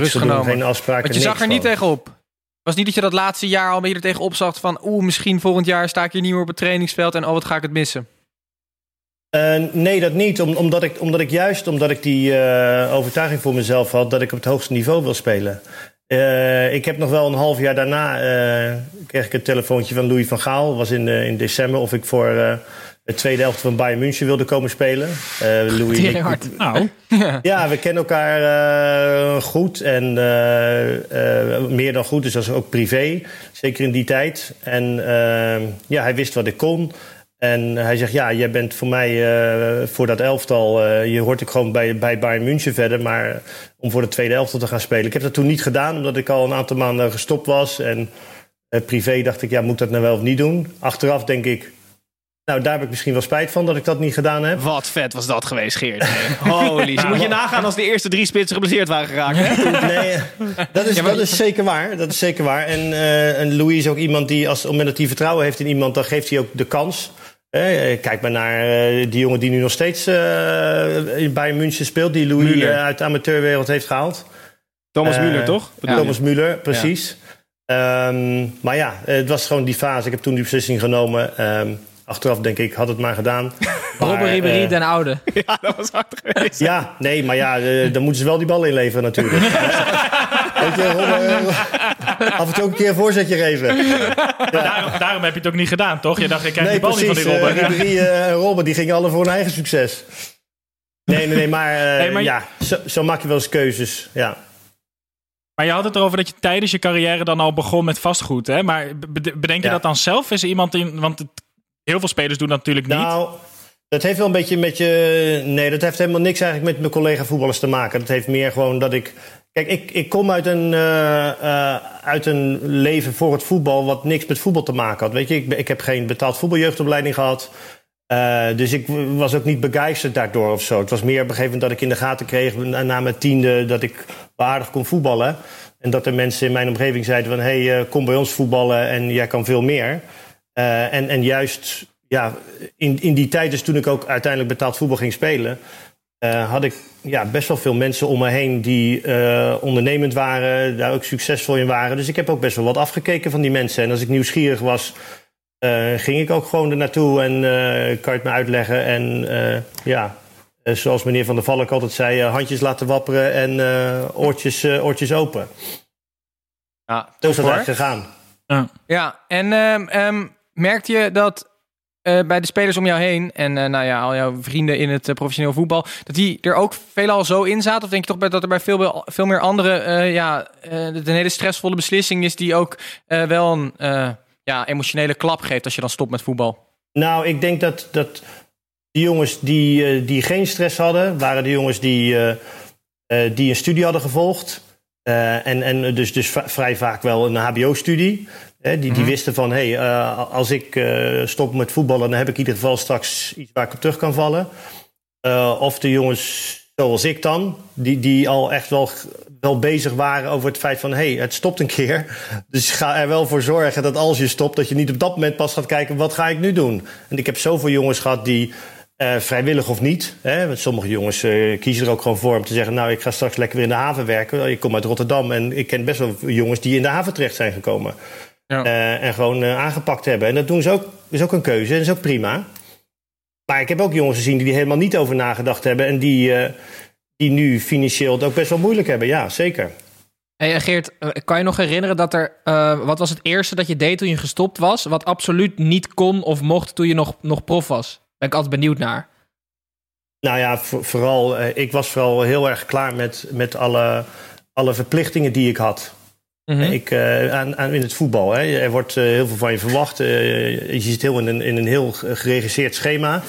niks doen,
genomen.
geen afspraken,
Want je zag er niet
gewoon.
tegenop. Was niet dat je dat laatste jaar al een beetje er tegenop zag van... oeh, misschien volgend jaar sta ik hier niet meer op het trainingsveld... en oh, wat ga ik het missen?
Eh, nee, dat niet. Om, omdat, ik, omdat ik juist omdat ik die eh, overtuiging voor mezelf had dat ik op het hoogste niveau wil spelen. Eh, ik heb nog wel een half jaar daarna kreeg ik een telefoontje van Louis van Gaal. was in, in december of ik voor het tweede helft van Bayern München wilde komen spelen. Eh, Louis,
Tering
ik-
hard.
Nou,
ja, we kennen elkaar eh, goed en eh, eh, meer dan goed, dus dat is ook privé. Zeker in die tijd. En ja, hij wist wat ik kon. En hij zegt, ja, jij bent voor mij eh, voor dat elftal... eh, je hoort ik gewoon bij, bij Bayern München verder... maar om voor de tweede elftal te gaan spelen. Ik heb dat toen niet gedaan, omdat ik al een aantal maanden gestopt was. En eh, privé dacht ik, ja, moet ik dat nou wel of niet doen? Achteraf denk ik, nou, daar heb ik misschien wel spijt van... dat ik dat niet gedaan heb.
Wat vet was dat geweest, Geert. Holy, shit. moet je nagaan als de eerste drie spitsen geblesseerd waren geraakt. hè?
Nee, dat is, dat is zeker waar. Dat is zeker waar. En, eh, en Louis is ook iemand die, als, op het moment dat hij vertrouwen heeft in iemand, dan geeft hij ook de kans. Eh, kijk maar naar eh, die jongen die nu nog steeds eh, bij München speelt, die Louis eh, uit de amateurwereld heeft gehaald.
Thomas
Eh,
Müller, toch?
Ja.
Thomas Müller, precies. Ehm, maar ja, eh, het was gewoon die fase. Ik heb toen die beslissing genomen. Ehm, achteraf denk ik, had het maar gedaan.
Robben Ribéry
eh,
den Oude.
Ja, dat was hard geweest.
ja, nee, maar ja, eh, dan moeten ze wel die bal inleveren natuurlijk. Weet je, Robben, eh, af en toe ook een keer een voorzetje geven.
daarom, daarom heb je het ook niet gedaan, toch? Je dacht, ik krijg
Nee,
die bal niet van die Robben.
Ribéry eh, en Robben, die gingen alle voor hun eigen succes. Nee, nee, nee, maar, eh,
Nee, maar je-
ja, zo, zo maak je wel eens keuzes. Ja.
Maar je had het erover dat je tijdens je carrière dan al begon met vastgoed. Hè? Maar be- bedenk je
Ja.
dat dan zelf? Is er iemand in... Want het- heel veel spelers doen dat natuurlijk niet.
Nou, dat heeft wel een beetje met je. Nee, dat heeft helemaal niks eigenlijk met mijn collega voetballers te maken. Dat heeft meer gewoon dat ik. Kijk, ik, ik kom uit een, eh, eh, uit een leven voor het voetbal wat niks met voetbal te maken had. Weet je, ik, ik heb geen betaald voetbaljeugdopleiding gehad. Eh, dus ik was ook niet begeisterd daardoor of zo. Het was meer op een gegeven moment dat ik in de gaten kreeg na, mijn tiende dat ik wel aardig kon voetballen. En dat er mensen in mijn omgeving zeiden van hé, hey, kom bij ons voetballen en jij kan veel meer. Eh, en, en juist ja, in, in die tijd, dus toen ik ook uiteindelijk betaald voetbal ging spelen, eh, had ik ja, best wel veel mensen om me heen die eh, ondernemend waren, daar ook succesvol in waren. Dus ik heb ook best wel wat afgekeken van die mensen. En als ik nieuwsgierig was, eh, ging ik ook gewoon er naartoe en eh, kan je het me uitleggen. En eh, ja, zoals meneer Van der Valk altijd zei, handjes laten wapperen en eh, oortjes, eh, oortjes open.
Ja,
Zo is dat gegaan.
Ja, en ehm, ehm, merkte je dat eh, bij de spelers om jou heen en eh, nou ja, al jouw vrienden in het eh, professioneel voetbal, dat die er ook veelal zo in zaten? Of denk je toch dat er bij veel, veel meer anderen ja, een hele stressvolle beslissing is die ook wel een ja, emotionele klap geeft als je dan stopt met voetbal?
Nou, ik denk dat, dat de jongens die, die geen stress hadden, waren de jongens die, die een studie hadden gevolgd. En, en dus, dus vrij vaak wel een HBO-studie. Hè, die, die wisten van, hé, hey, eh, als ik eh, stop met voetballen... dan heb ik in ieder geval straks iets waar ik op terug kan vallen. Eh, of de jongens zoals ik dan, die, die al echt wel, wel bezig waren over het feit van... hé, hey, het stopt een keer. Dus ga er wel voor zorgen dat als je stopt... dat je niet op dat moment pas gaat kijken, wat ga ik nu doen? En ik heb zoveel jongens gehad die... vrijwillig of niet. Hè? Want sommige jongens kiezen er ook gewoon voor om te zeggen... nou, ik ga straks lekker weer in de haven werken. Ik kom uit Rotterdam en ik ken best wel jongens die in de haven terecht zijn gekomen.
Ja.
Eh, en gewoon eh, aangepakt hebben. En dat doen ze ook, is ook een keuze en dat is ook prima. Maar ik heb ook jongens gezien die er helemaal niet over nagedacht hebben... en die, eh, die nu financieel het ook best wel moeilijk hebben. Ja, zeker.
Hey, en Geert, kan je nog herinneren dat er... eh, wat was het eerste dat je deed toen je gestopt was... wat absoluut niet kon of mocht toen je nog, nog prof was? Ben ik altijd benieuwd naar.
Nou ja, voor- vooral, eh, ik was vooral heel erg klaar met, met alle, alle verplichtingen die ik had.
Mhm.
Ik, eh, aan, aan, in het voetbal. Hè. Er wordt eh, heel veel van je verwacht. Eh, je zit heel in een, in een heel geregisseerd schema.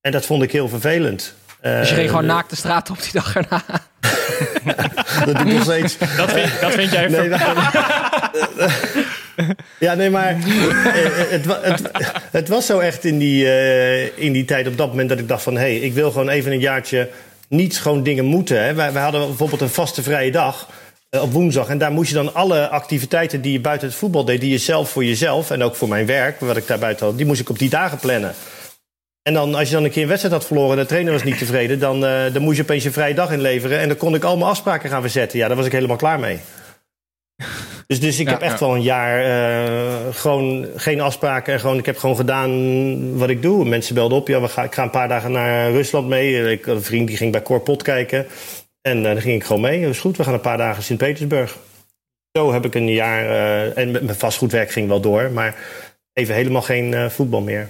En dat vond ik heel vervelend. Eh,
Dus je ging gewoon naakt de straat op die dag erna.
Dat doe ik nog steeds.
Dat vind, dat vind jij
Nee, nou- ja, nee, maar het, het, het was zo echt in die, eh, in die tijd op dat moment dat ik dacht van... hé, hey, ik wil gewoon even een jaartje niet gewoon dingen moeten. Hè. Wij, wij hadden bijvoorbeeld een vaste vrije dag op woensdag. En daar moest je dan alle activiteiten die je buiten het voetbal deed... die je zelf voor jezelf en ook voor mijn werk, wat ik daar buiten had... die moest ik op die dagen plannen. En dan, als je dan een keer een wedstrijd had verloren en de trainer was niet tevreden... dan, eh, dan moest je opeens een vrije dag inleveren. En dan kon ik al mijn afspraken gaan verzetten. Ja, daar was ik helemaal klaar mee. Dus, dus ik
Ja,
heb echt
ja.
wel een jaar eh, gewoon geen afspraken. En gewoon, ik heb gewoon gedaan wat ik doe. Mensen belden op. Ja, we gaan, ik ga een paar dagen naar Rusland mee. Ik had een vriend die ging bij Cor Pot kijken. En uh, daar ging ik gewoon mee. Dat was goed. We gaan een paar dagen in Sint-Petersburg. Zo heb ik een jaar... Uh, en mijn vastgoedwerk ging wel door. Maar even helemaal geen uh, voetbal meer.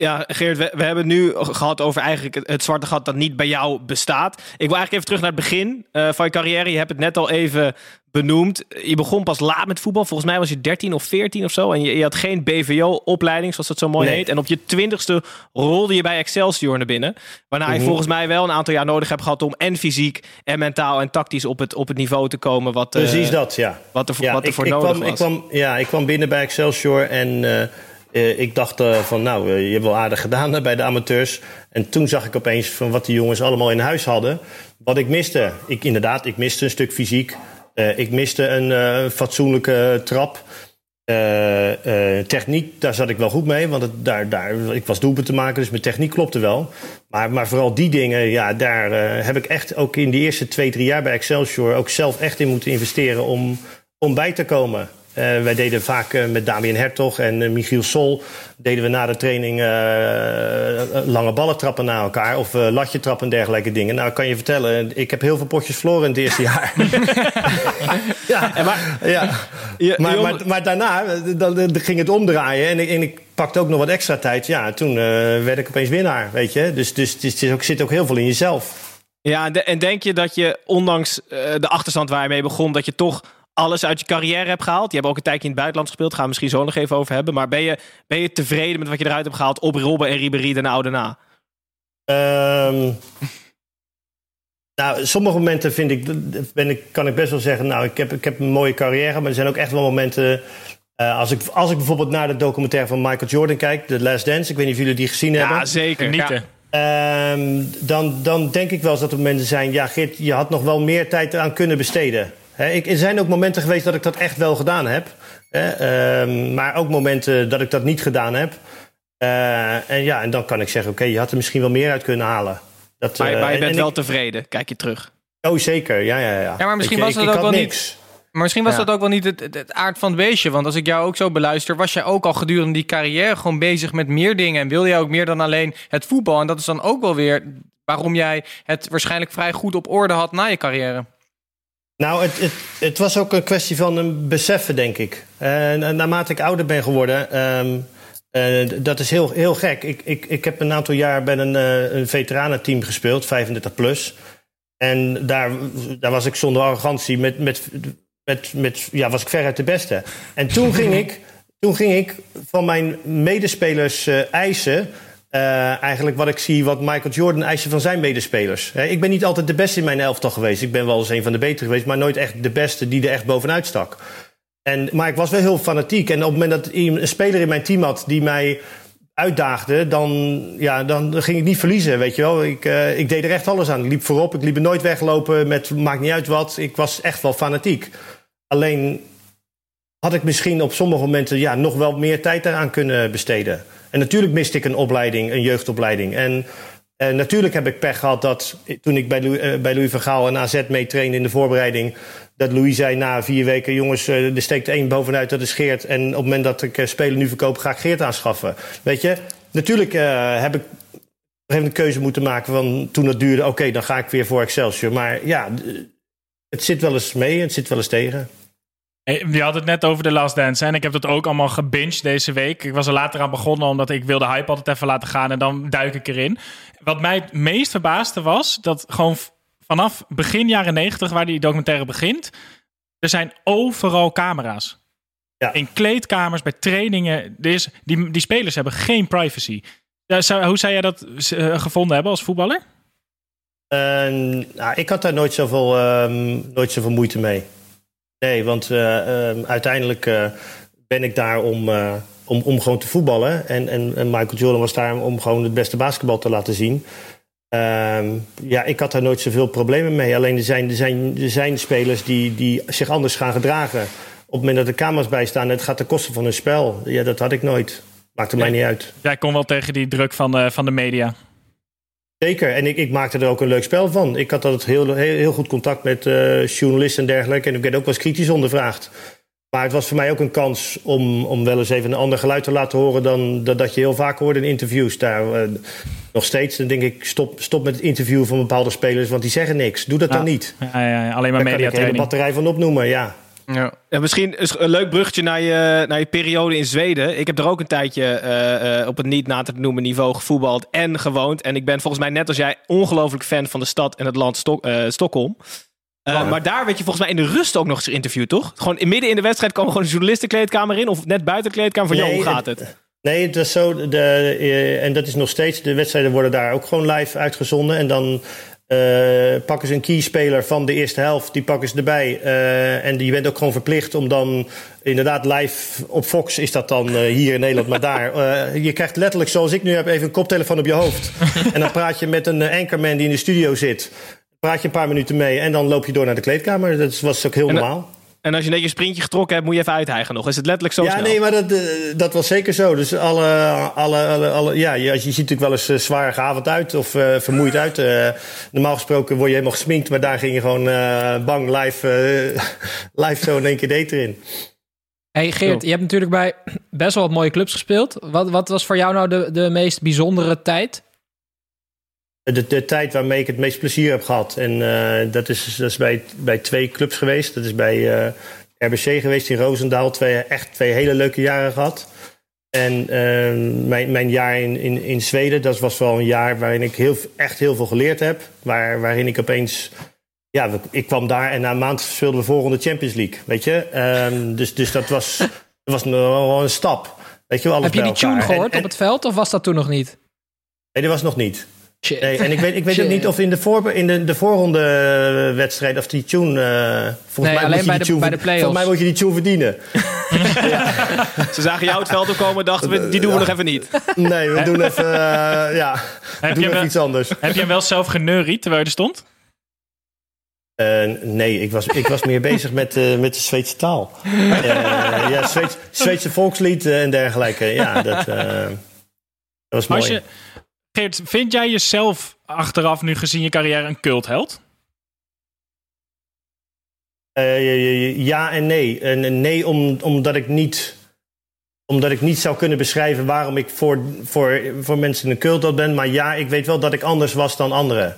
Ja, Geert, we, we, hebben het nu gehad over eigenlijk het, het, zwarte gat dat niet bij jou bestaat. Ik wil eigenlijk even terug naar het begin uh, van je carrière. Je hebt het net al even benoemd. Je begon pas laat met voetbal. Volgens mij was je 13 of 14 of zo. En je, je had geen BVO-opleiding, zoals dat zo mooi nee. heet. En op je twintigste rolde je bij Excelsior naar binnen. Waarna mm -hmm. je volgens mij wel een aantal jaar nodig hebt gehad om en fysiek en mentaal en tactisch op het, op het niveau te komen. Wat,
Precies uh, dat, ja.
Wat er,
ja,
wat er
ik,
voor
ik
nodig
kwam,
was.
Ik kwam, ja, ik kwam binnen bij Excelsior en... Uh, uh, ik dacht uh, van, nou, uh, je hebt wel aardig gedaan bij de amateurs. En toen zag ik opeens van wat die jongens allemaal in huis hadden. Wat ik miste. Ik, inderdaad, ik miste een stuk fysiek. Ik miste een fatsoenlijke trap. techniek, daar zat ik wel goed mee. Want het, daar, daar, ik was doelpunt te maken, dus mijn techniek klopte wel. Maar, maar vooral die dingen, ja, daar heb ik echt ook in de eerste twee, drie jaar bij Excelsior... ook zelf echt in moeten investeren om, om bij te komen. Uh, wij deden vaak uh, met Damien Hertog en uh, Michiel Sol... deden we na de training lange ballen trappen naar elkaar... of latje trappen en dergelijke dingen. Nou, ik kan je vertellen, ik heb heel veel potjes verloren in het eerste jaar. ja, en maar, ja. Je, maar, maar, maar, daarna dan, dan ging het omdraaien en ik, en ik pakte ook nog wat extra tijd. Ja, toen werd ik opeens winnaar, weet je. Dus, dus het is ook, zit ook heel veel in jezelf.
Ja, en denk je dat je, ondanks de achterstand waar je mee begon... dat je toch alles uit je carrière hebt gehaald. Je hebt ook een tijdje in het buitenland gespeeld. Gaan we misschien zo nog even over hebben. Maar ben je, ben je tevreden met wat je eruit hebt gehaald op Robben en Ribéry de oude na?
Um, nou, sommige momenten vind ik, ben ik, kan ik best wel zeggen... nou, ik heb, ik heb een mooie carrière. Maar er zijn ook echt wel momenten... Uh, als, ik, als ik bijvoorbeeld naar de documentaire van Michael Jordan kijk... The Last Dance, ik weet niet of jullie die gezien hebben.
Ja, zeker.
Niet,
ja. Um, dan, dan denk ik wel eens dat er momenten zijn... ja, Geert, je had nog wel meer tijd aan kunnen besteden... He, ik, er zijn ook momenten geweest dat ik dat echt wel gedaan heb. He, um, maar ook momenten dat ik dat niet gedaan heb. Uh, en ja, en dan kan ik zeggen, oké, okay, je had er misschien wel meer uit kunnen halen. Dat,
maar, maar je bent wel
ik,
tevreden, kijk je terug.
Oh, zeker, ja, ja, ja.
Ja, maar misschien
ik,
was
ik,
dat
ik
ook wel
niks.
niet... Maar misschien was ja. dat ook wel niet het, het, het, aard van het beestje. Want als ik jou ook zo beluister, was jij ook al gedurende die carrière gewoon bezig met meer dingen. En wilde jij ook meer dan alleen het voetbal. En dat is dan ook wel weer waarom jij het waarschijnlijk vrij goed op orde had na je carrière.
Nou, het, het, het, was ook een kwestie van een beseffen, denk ik. En naarmate ik ouder ben geworden, um, Eh, dat is heel, heel gek. Ik, ik, ik heb een aantal jaar bij een, eh, veteranenteam gespeeld, 35 plus. En daar, daar was ik zonder arrogantie met, met, met, met, ja, was ik veruit de beste. En toen ging ik, toen ging ik van mijn medespelers eisen. Eh, eigenlijk wat ik zie, wat Michael Jordan eiste van zijn medespelers. Hè, ik ben niet altijd de beste in mijn elftal geweest. Ik ben wel eens een van de betere geweest, maar nooit echt de beste die er echt bovenuit stak. En, maar ik was wel heel fanatiek. En op het moment dat een speler in mijn team had die mij uitdaagde, dan, ja, dan ging ik niet verliezen, weet je wel. Ik, eh, ik deed er echt alles aan. Ik liep voorop, ik liep er nooit weglopen met maakt niet uit wat. Ik was echt wel fanatiek. Alleen had ik misschien op sommige momenten ja, nog wel meer tijd daaraan kunnen besteden. En natuurlijk miste ik een opleiding, een jeugdopleiding. En eh, natuurlijk heb ik pech gehad dat toen ik bij, Louis, eh, bij Louis van Gaal en AZ mee trainde in de voorbereiding... dat Louis zei na vier weken, jongens, eh, er steekt één bovenuit, dat is Geert. En op het moment dat ik spelen nu verkoop, ga ik Geert aanschaffen. Weet je, natuurlijk heb ik een keuze moeten maken van toen het duurde... oké, dan ga ik weer voor Excelsior. Maar ja, het zit wel eens mee, het zit wel eens tegen.
Hey, Je had het net over de Last Dance. hè, En ik heb dat ook allemaal gebinged deze week. Ik was er later aan begonnen omdat ik wilde hype altijd even laten gaan. En dan duik ik erin. Wat mij het meest verbaasde was dat gewoon vanaf begin jaren negentig, waar die documentaire begint, er zijn overal camera's.
Ja.
In kleedkamers, bij trainingen. Er is, die, die spelers hebben geen privacy. Ja, hoe zou jij dat eh, gevonden hebben als voetballer?
En, nou, ik had daar nooit zoveel, ehm, nooit zoveel moeite mee. Nee, want eh, ehm, uiteindelijk eh, ben ik daar om, eh, om, om gewoon te voetballen. En, en, en Michael Jordan was daar om gewoon het beste basketbal te laten zien. Ehm, ja, ik had daar nooit zoveel problemen mee. Alleen er zijn, er zijn, er zijn spelers die, die zich anders gaan gedragen. Op het moment dat er camera's bij staan, het gaat ten koste van hun spel. Ja, dat had ik nooit. Maakte mij niet uit.
Jij kon wel tegen die druk van de, van de media.
Zeker, en ik, ik maakte er ook een leuk spel van. Ik had altijd heel, heel, heel goed contact met eh, journalisten en dergelijke. En ik werd ook wel eens kritisch ondervraagd. Maar het was voor mij ook een kans om, om wel eens even een ander geluid te laten horen... dan dat, dat je heel vaak hoort in interviews. Daar, eh, nog steeds, dan denk ik, stop, stop met het interview van bepaalde spelers... want die zeggen niks. Doe dat dan niet.
Ja, ja, alleen maar
Daar kan ik hele
mediatraining.
batterij van opnoemen, ja.
Ja.
Ja, misschien is een leuk bruggetje naar je, naar je periode in Zweden. Ik heb er ook een tijdje eh, eh, op het niet na te noemen niveau gevoetbald en gewoond. En ik ben volgens mij net als jij ongelooflijk fan van de stad en het land Stok- eh, Stockholm. Maar daar werd je volgens mij in de rust ook nog eens geïnterviewd, toch? Gewoon in, midden in de wedstrijd kwam gewoon een journalistenkleedkamer in. Of net buiten de kleedkamer van, joh, hoe gaat het?
Nee, het was zo. De, en dat is nog steeds. De wedstrijden worden daar ook gewoon live uitgezonden. En dan eh, pakken ze een keyspeler van de eerste helft. Die pakken ze erbij. Eh, en je bent ook gewoon verplicht om dan inderdaad live op Fox is dat dan eh, hier in Nederland, maar daar. je krijgt letterlijk, zoals ik nu heb, even een koptelefoon op je hoofd. en dan praat je met een anchorman die in de studio zit. Praat je een paar minuten mee en dan loop je door naar de kleedkamer. Dat was ook heel normaal.
En als je net je sprintje getrokken hebt, moet je even uithijgen nog. Is het letterlijk zo
Ja,
snel?
nee, maar dat, eh, dat was zeker zo. Dus alle, alle, alle, alle ja, je, je ziet natuurlijk wel eens eh, zwaar gehavend uit of eh, vermoeid uit. Eh, normaal gesproken word je helemaal gesminkt, maar daar ging je gewoon eh, bang live, live zo in één keer date erin.
Hey Geert, je hebt natuurlijk bij best wel wat mooie clubs gespeeld. Wat, wat was voor jou nou de, de meest bijzondere tijd?
De, de tijd waarmee ik het meest plezier heb gehad. En eh, dat is, dat is bij, bij twee clubs geweest. Dat is bij eh, RBC geweest in Roosendaal. Twee, echt twee hele leuke jaren gehad. En eh, mijn, mijn jaar in, in, in Zweden, dat was wel een jaar waarin ik heel, echt heel veel geleerd heb. Waar, waarin ik opeens. Ja, ik kwam daar en na een maand speelden we volgende Champions League. Weet je? Ehm, dus, dus dat was, dat was wel een stap. Weet je, alles
heb je die tune.
En-
gehoord
en-
op het veld of was dat toen nog niet?
Nee, dat was nog niet.
Shit.
Nee, en ik weet, ik weet ook niet of in de, voor, in de, de voorronde eh, wedstrijd of die tune. eh volgens
Nee,
mij
alleen
moet je
bij
die
de-
tune,
bij de play-offs.
Volgens mij moet je die tune verdienen.
Ze zagen jou het veld opkomen dachten we, die doen we nog even niet.
Nee, we doen even, eh, ja, we
Heb
doen
je,
even
wel,
iets anders.
heb je hem wel zelf geneuried terwijl je er stond?
Nee, ik was, ik was meer bezig met, eh, met de Zweedse taal. Eh, ja, Zweeds, Zweedse volkslied en dergelijke. Ja, dat, eh, dat was mooi.
Als je, Geert, vind jij jezelf achteraf nu gezien je carrière een cultheld?
Eh, ja en nee. En nee, om, omdat ik niet omdat ik niet zou kunnen beschrijven waarom ik voor, voor, voor mensen een cult ben. Maar ja, ik weet wel dat ik anders was dan anderen.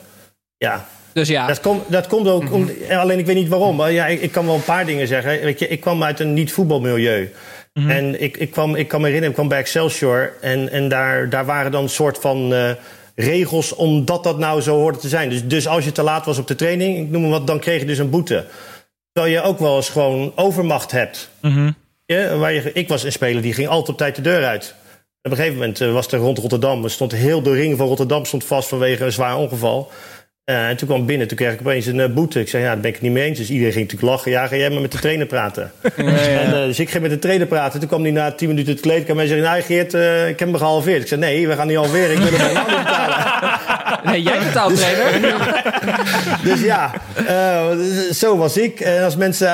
Ja.
Dus ja.
Dat, komt dat komt ook, om, alleen ik weet niet waarom. Maar ja, ik, ik kan wel een paar dingen zeggen. Weet je, ik kwam uit een niet-voetbalmilieu. En ik, ik, kwam, ik kan me herinneren, ik kwam bij Excelsior. En, en daar, daar waren dan een soort van eh, regels omdat dat nou zo hoorde te zijn. Dus, dus als je te laat was op de training, ik noem maar wat, dan kreeg je dus een boete. Terwijl je ook wel eens gewoon overmacht hebt. Ja, waar je, ik was een speler die ging altijd op tijd de deur uit. Op een gegeven moment eh, was er rond Rotterdam, er stond heel de ring van Rotterdam stond vast vanwege een zwaar ongeval. Eh, en toen kwam ik binnen, toen kreeg ik opeens een eh, boete. Ik zei, ja, daar ben ik het niet mee eens. Dus iedereen ging natuurlijk lachen. Ja, ga jij maar met de trainer praten. En, eh, dus ik ging met de trainer praten. Toen kwam hij na tien minuten het kleedkamer en zei... Nou, Geert, eh, ik heb hem gehalveerd. Ik zei, nee, we gaan niet halveren. Ik wil hem helemaal niet betalen.
Nee, jij betaalt trainer.
Dus ja, eh, zo was ik. En als mensen,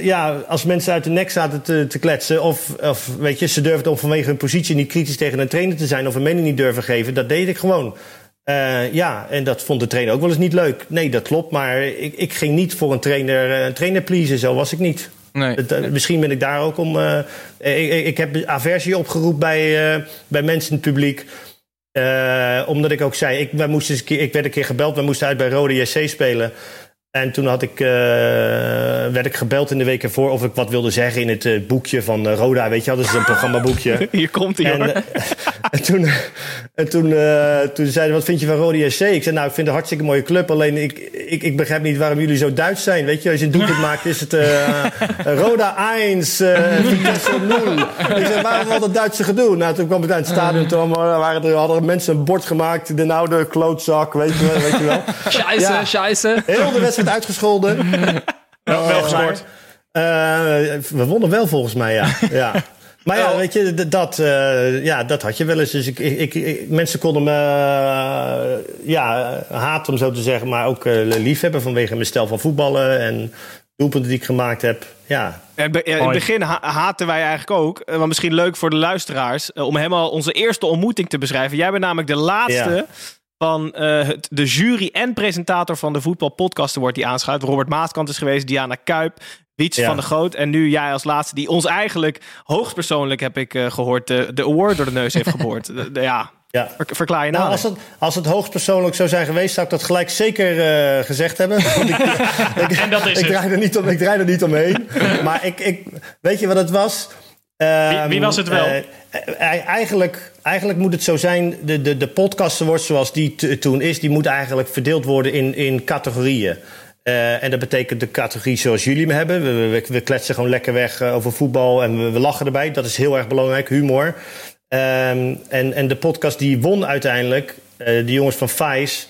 ja, als mensen uit de nek zaten te, te kletsen... Of, of weet je, ze durfden om vanwege hun positie niet kritisch tegen een trainer te zijn... of een mening niet durven geven, dat deed ik gewoon. Eh, ja, en dat vond de trainer ook wel eens niet leuk. Nee, dat klopt, maar ik, ik ging niet voor een trainer, eh, een trainer pleasen. Zo was ik niet.
Nee.
Eh, Misschien ben ik daar ook om... ik, heb aversie opgeroepen bij, bij mensen in het publiek... Omdat ik ook zei, ik, wij moesten ik werd een keer gebeld, we moesten uit bij Rode JC spelen. En toen had ik, eh, werd ik gebeld in de week ervoor of ik wat wilde zeggen in het eh, boekje van eh, Roda. Weet je wel, dat is een programmaboekje.
Hier komt hij.
En, en toen, en toen, eh, toen zeiden ze, wat vind je van Rode SC? Ik zei, nou, ik vind het een hartstikke mooie club. Alleen ik, ik, ik begrijp niet waarom jullie zo Duits zijn. Weet je, als je een doelpunt maakt, is het eh, Roda 1, uh, Vitesse 0. Ik zei, waarom al dat Duitse gedoe? Nou, toen kwam het uit het stadion. Toen waren er, hadden mensen een bord gemaakt. De oude klootzak, weet je, wel- weet je wel.
Scheisse,
Ja.
scheisse.
Heel de wedstrijd uitgescholden.
Wel, wel gescoord.
Eh, we wonnen wel volgens mij, ja. ja. Maar ja, weet je, dat, eh, ja, dat had je wel eens. Dus ik, ik, ik- mensen konden me eh, ja, haten, om zo te zeggen, maar ook eh, liefhebben vanwege mijn stijl van voetballen en doelpunten die ik gemaakt heb. Ja,
In het begin ha- haten wij eigenlijk ook. Maar misschien leuk voor de luisteraars. om helemaal onze eerste ontmoeting te beschrijven. Jij bent namelijk de laatste
Ja.
Van eh, het, de jury en presentator van de Voetbal Podcast Award die aanschuift. Robert Maaskant is geweest, Diana Kuip, Wietse
Ja.
van de Groot. En nu jij als laatste die ons eigenlijk hoogstpersoonlijk, heb ik eh, gehoord, de, de award door de neus heeft geboord. De- de- ja,
ja.
ver- verklaar je
Nou,
nou.
als het, als het hoogstpersoonlijk zou zijn geweest, zou ik dat gelijk zeker eh, gezegd hebben. Ik, ik,
En dat is
ik,
het.
draai er niet om, ik draai er niet omheen. maar ik, ik, weet je wat het was? Ehm,
wie was het wel?
eh, eh, eigenlijk, eigenlijk moet het zo zijn, de, de, de podcast wordt zoals die t- toen is, die moet eigenlijk verdeeld worden in, in categorieën. Eh, en dat betekent de categorie zoals jullie me hebben. We, we, we kletsen gewoon lekker weg over voetbal en we, we lachen erbij. Dat is heel erg belangrijk, humor. Ehm, en, en de podcast die won uiteindelijk, de jongens van Vice,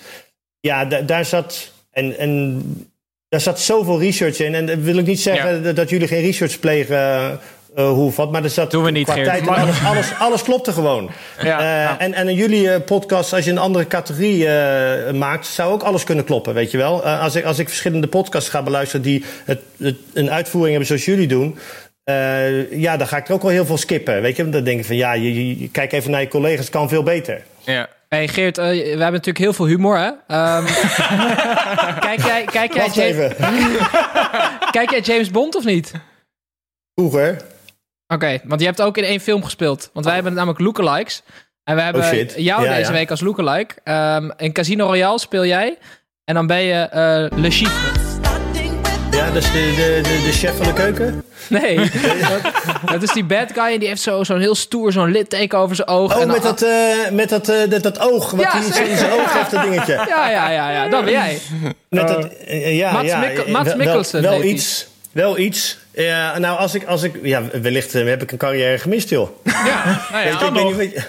ja, da- daar zat. En, en daar zat zoveel research in. En dat wil ik niet zeggen dat, dat jullie geen research plegen. Eh, hoe wat, maar er zat
Doen we niet,
qua
Geert.
tijd en alles, alles, alles klopte gewoon.
Ja,
Eh,
ja.
En, en in jullie eh, podcast, als je een andere categorie eh, maakt, zou ook alles kunnen kloppen, weet je wel. Eh, als, ik, als ik verschillende podcasts ga beluisteren die het, het, een uitvoering hebben zoals jullie doen, eh, ja, dan ga ik er ook wel heel veel skippen, weet je. Dan denk ik van, ja, je, je- je- kijk even naar je collega's, het kan veel beter.
Ja.
Hey Geert, we hebben natuurlijk heel veel humor, hè? Ehm, kijk, jij, kijk, jij James, kijk jij James Bond of niet?
Vroeger,
Oké, want je hebt ook in één film gespeeld. Want wij hebben namelijk lookalikes. En we hebben
Oh,
jou
Ja,
deze
ja.
week als lookalike. Ehm in Casino Royale speel jij. En dan ben je eh, Le Chiffre.
ja, dat is de, de, de, de chef van de keuken.
Nee, dat, dat is die bad guy en die heeft zo- zo'n heel stoer, zo'n litteken over zijn oog.
Oh,
en
met dat, eh, met dat, eh, dat, dat oog, wat
Ja,
hij in zijn- in zijn oog heeft, dat dingetje.
Ja, ja, ja, ja, dat ben jij.
Met dat, ja,
Mats
ja, eh,
Mats Mikkelsen
Wel, wel iets. Wel iets. Ja, nou, als ik, als ik, ja, wellicht eh, heb ik een carrière gemist, joh.
Ja, nou ja.
je, ik weet niet,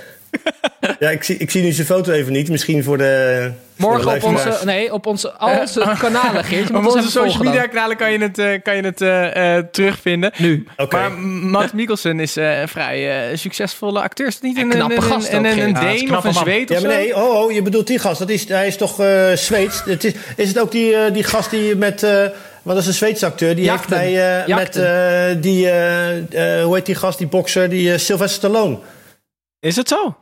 ja, ik zie, ik zie nu zijn foto even niet. Misschien voor de. voor
Morgen
de
op onze, nee, op onze, al onze kanalen, Geert.
Op onze social media kanalen kan je het, eh, kan je het eh, eh, terugvinden.
Nu.
Oké.
Maar Matt Mikkelsen is eh, een vrij eh, succesvolle acteur. Is het niet
En
een,
knappe
een,
gast
een, een, een
Ja,
Deen
een
of een. Zweed
Ja, maar
zo?
nee, oh, oh, je bedoelt die gast. Dat is, hij is toch Zweeds? Het is, is het ook die, die gast die met. wat is een Zweedse acteur? Die
Jachten.
heeft bij. eh, met eh, die. eh, hoe heet die gast, die bokser? Die Sylvester Stallone.
Is het zo?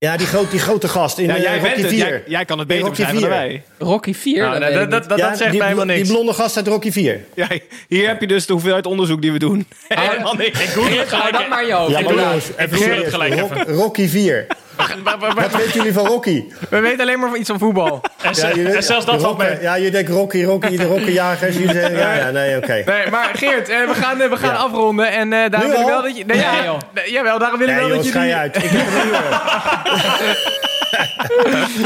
Ja, die, groot, die grote gast in
Ja,
eh,
jij,
Rocky
bent het.
4.
Jij, jij kan het beter
Rocky
beschrijven dan
4.
wij.
Rocky 4.
Nou, dat, dat, dat, dat
Ja,
zegt
die,
mij helemaal niks.
Die blonde gast uit Rocky 4.
Ja, hier heb je dus de hoeveelheid onderzoek die we doen. Helemaal niks.
Ik het gelijk.
dat maar hoofd.
Ja, maar jongens, even
gelijk even.
Rocky 4. Wat weten jullie van Rocky?
We weten alleen maar iets van voetbal.
En,
jullie-
en zelfs dat valt mee.
Ja, je denkt Rocky, Rocky, de zeggen, ja, ja, nee, oké.
Nee, maar Geert, eh, we gaan, eh, we gaan
Ja.
afronden. En eh daarom wil ik wel dat je... Nee, ja,
Nee, joh.
nee, jawel, daarom wil ik
Nee,
wel dat je
je uit. Ik.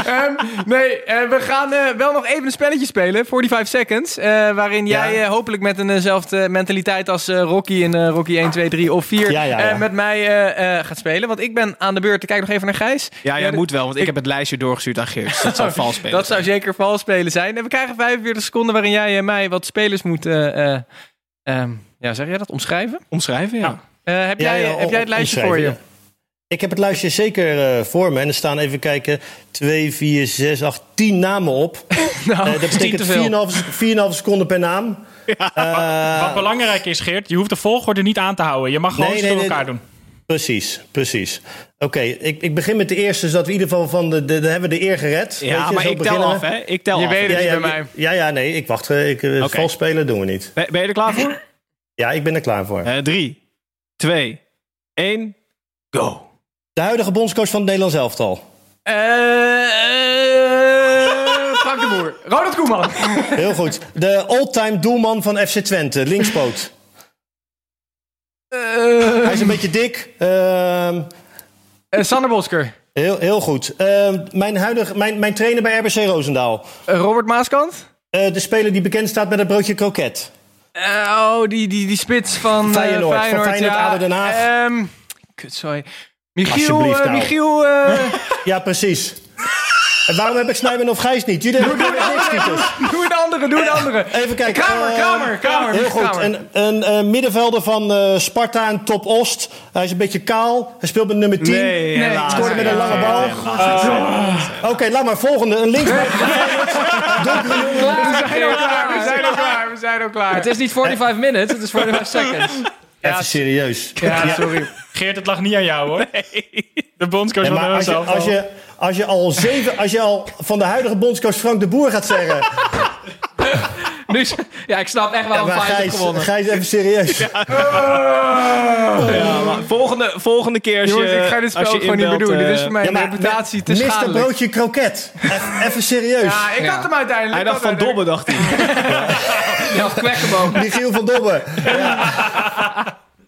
Ehm, nee, we gaan eh, wel nog even een spelletje spelen, 45 seconds. eh, waarin jij
Ja.
eh, hopelijk met eenzelfde mentaliteit als eh, Rocky in eh, Rocky 1, 2, 3 of 4
Ja, ja, ja.
eh, met mij eh, eh, gaat spelen. Want ik ben aan de beurt. Ik kijk nog even naar Gijs.
Ja, jij moet wel, want ik,
ik-
heb het lijstje doorgestuurd aan Geert. Dus dat zou vals spelen.
Dat zou zeker vals spelen zijn. En we krijgen 45 seconden waarin jij en mij wat spelers moet... eh, eh, ehm, ja, zeg jij dat? Omschrijven?
omschrijven, ja.
Eh, heb,
Ja,
jij,
ja,
heb jij het lijstje voor je?
Ik heb het lijstje zeker eh, voor me. En er staan even kijken. 2, 4, 6, 8, 10 namen op.
Nou,
dat betekent
te veel.
4,5 4,5 seconden per naam. Eh,
Wat belangrijk is, Geert, je hoeft de volgorde niet aan te houden. Je mag gewoon
Nee,
door
nee,
elkaar doen.
Precies, precies. Oké, ik, ik begin met de eerste, zodat we in ieder geval van de, de, de hebben we de eer gered. Weet
Ja,
je,
maar ik tel
beginnen
af, hè. Ik tel
Je
af.
weet het
Ja,
niet
ja,
bij mij.
ja, ja, nee, ik wacht. eh, Ik, uh,
Oké.
Vals spelen doen we niet.
Ben, ben je er klaar voor?
Ja, ik ben er klaar voor.
Eh, drie, twee, één, go.
De huidige bondscoach van het Nederlands elftal.
Eh, Frank de Boer. Ronald Koeman.
Heel goed. De all-time doelman van FC Twente, linkspoot. Hij is een beetje dik. Ehm,
Eh, Sander Bosker.
heel, heel goed. Ehm, mijn, huidige, mijn, mijn trainer bij RBC Roosendaal.
Eh, Robert Maaskant.
Eh, de speler die bekend staat met het broodje kroket.
Oh, die, die, die spits van eh,
Feyenoord, van
Feyenoord.
Feyenoord,
ja.
ADO Den Haag.
Ehm, kut, sorry. Michiel,
nou.
Michiel
Ja, precies. En waarom heb ik Snijman of Gijs niet? Jullie hebben niks,
doe de andere, doe de andere.
Even kijken.
Kramer,
eh,
Kramer, Kramer.
Heel goed. Een, een eh, middenvelder van eh, Sparta en Top Oost. Hij is een beetje kaal. Hij speelt met nummer 10.
Nee,
Nee.
Scoorde met een lange bal. Oké, laat maar. Volgende. Een linksback. Donkere jongen.
We zijn al klaar, we zijn al klaar, we zijn al klaar.
Het is niet 45 minutes, het is 45 seconds.
Even serieus.
Ja, sorry.
Geert, het lag niet aan jou, hoor. De bondscoach van
maar als als, je, als, je al zeven, als je al van de huidige bondscoach Frank de Boer gaat zeggen...
Nu, ja, ik snap echt
Ja,
waarom
maar
Feyenoord
Gijs,
gewonnen.
Gijs, even serieus.
Ja, maar volgende, volgende keer als
Jongens,
je
ik ga dit spel gewoon niet meer doen. Dit is
eh,
voor mijn
Ja,
reputatie te schadelijk.
Broodje kroket. Even, even serieus.
Ja, ik
Ja.
had hem uiteindelijk.
Hij dacht van Dobbe, dacht hij.
Ja, of Kwekkenboom.
Michiel van Dobbe.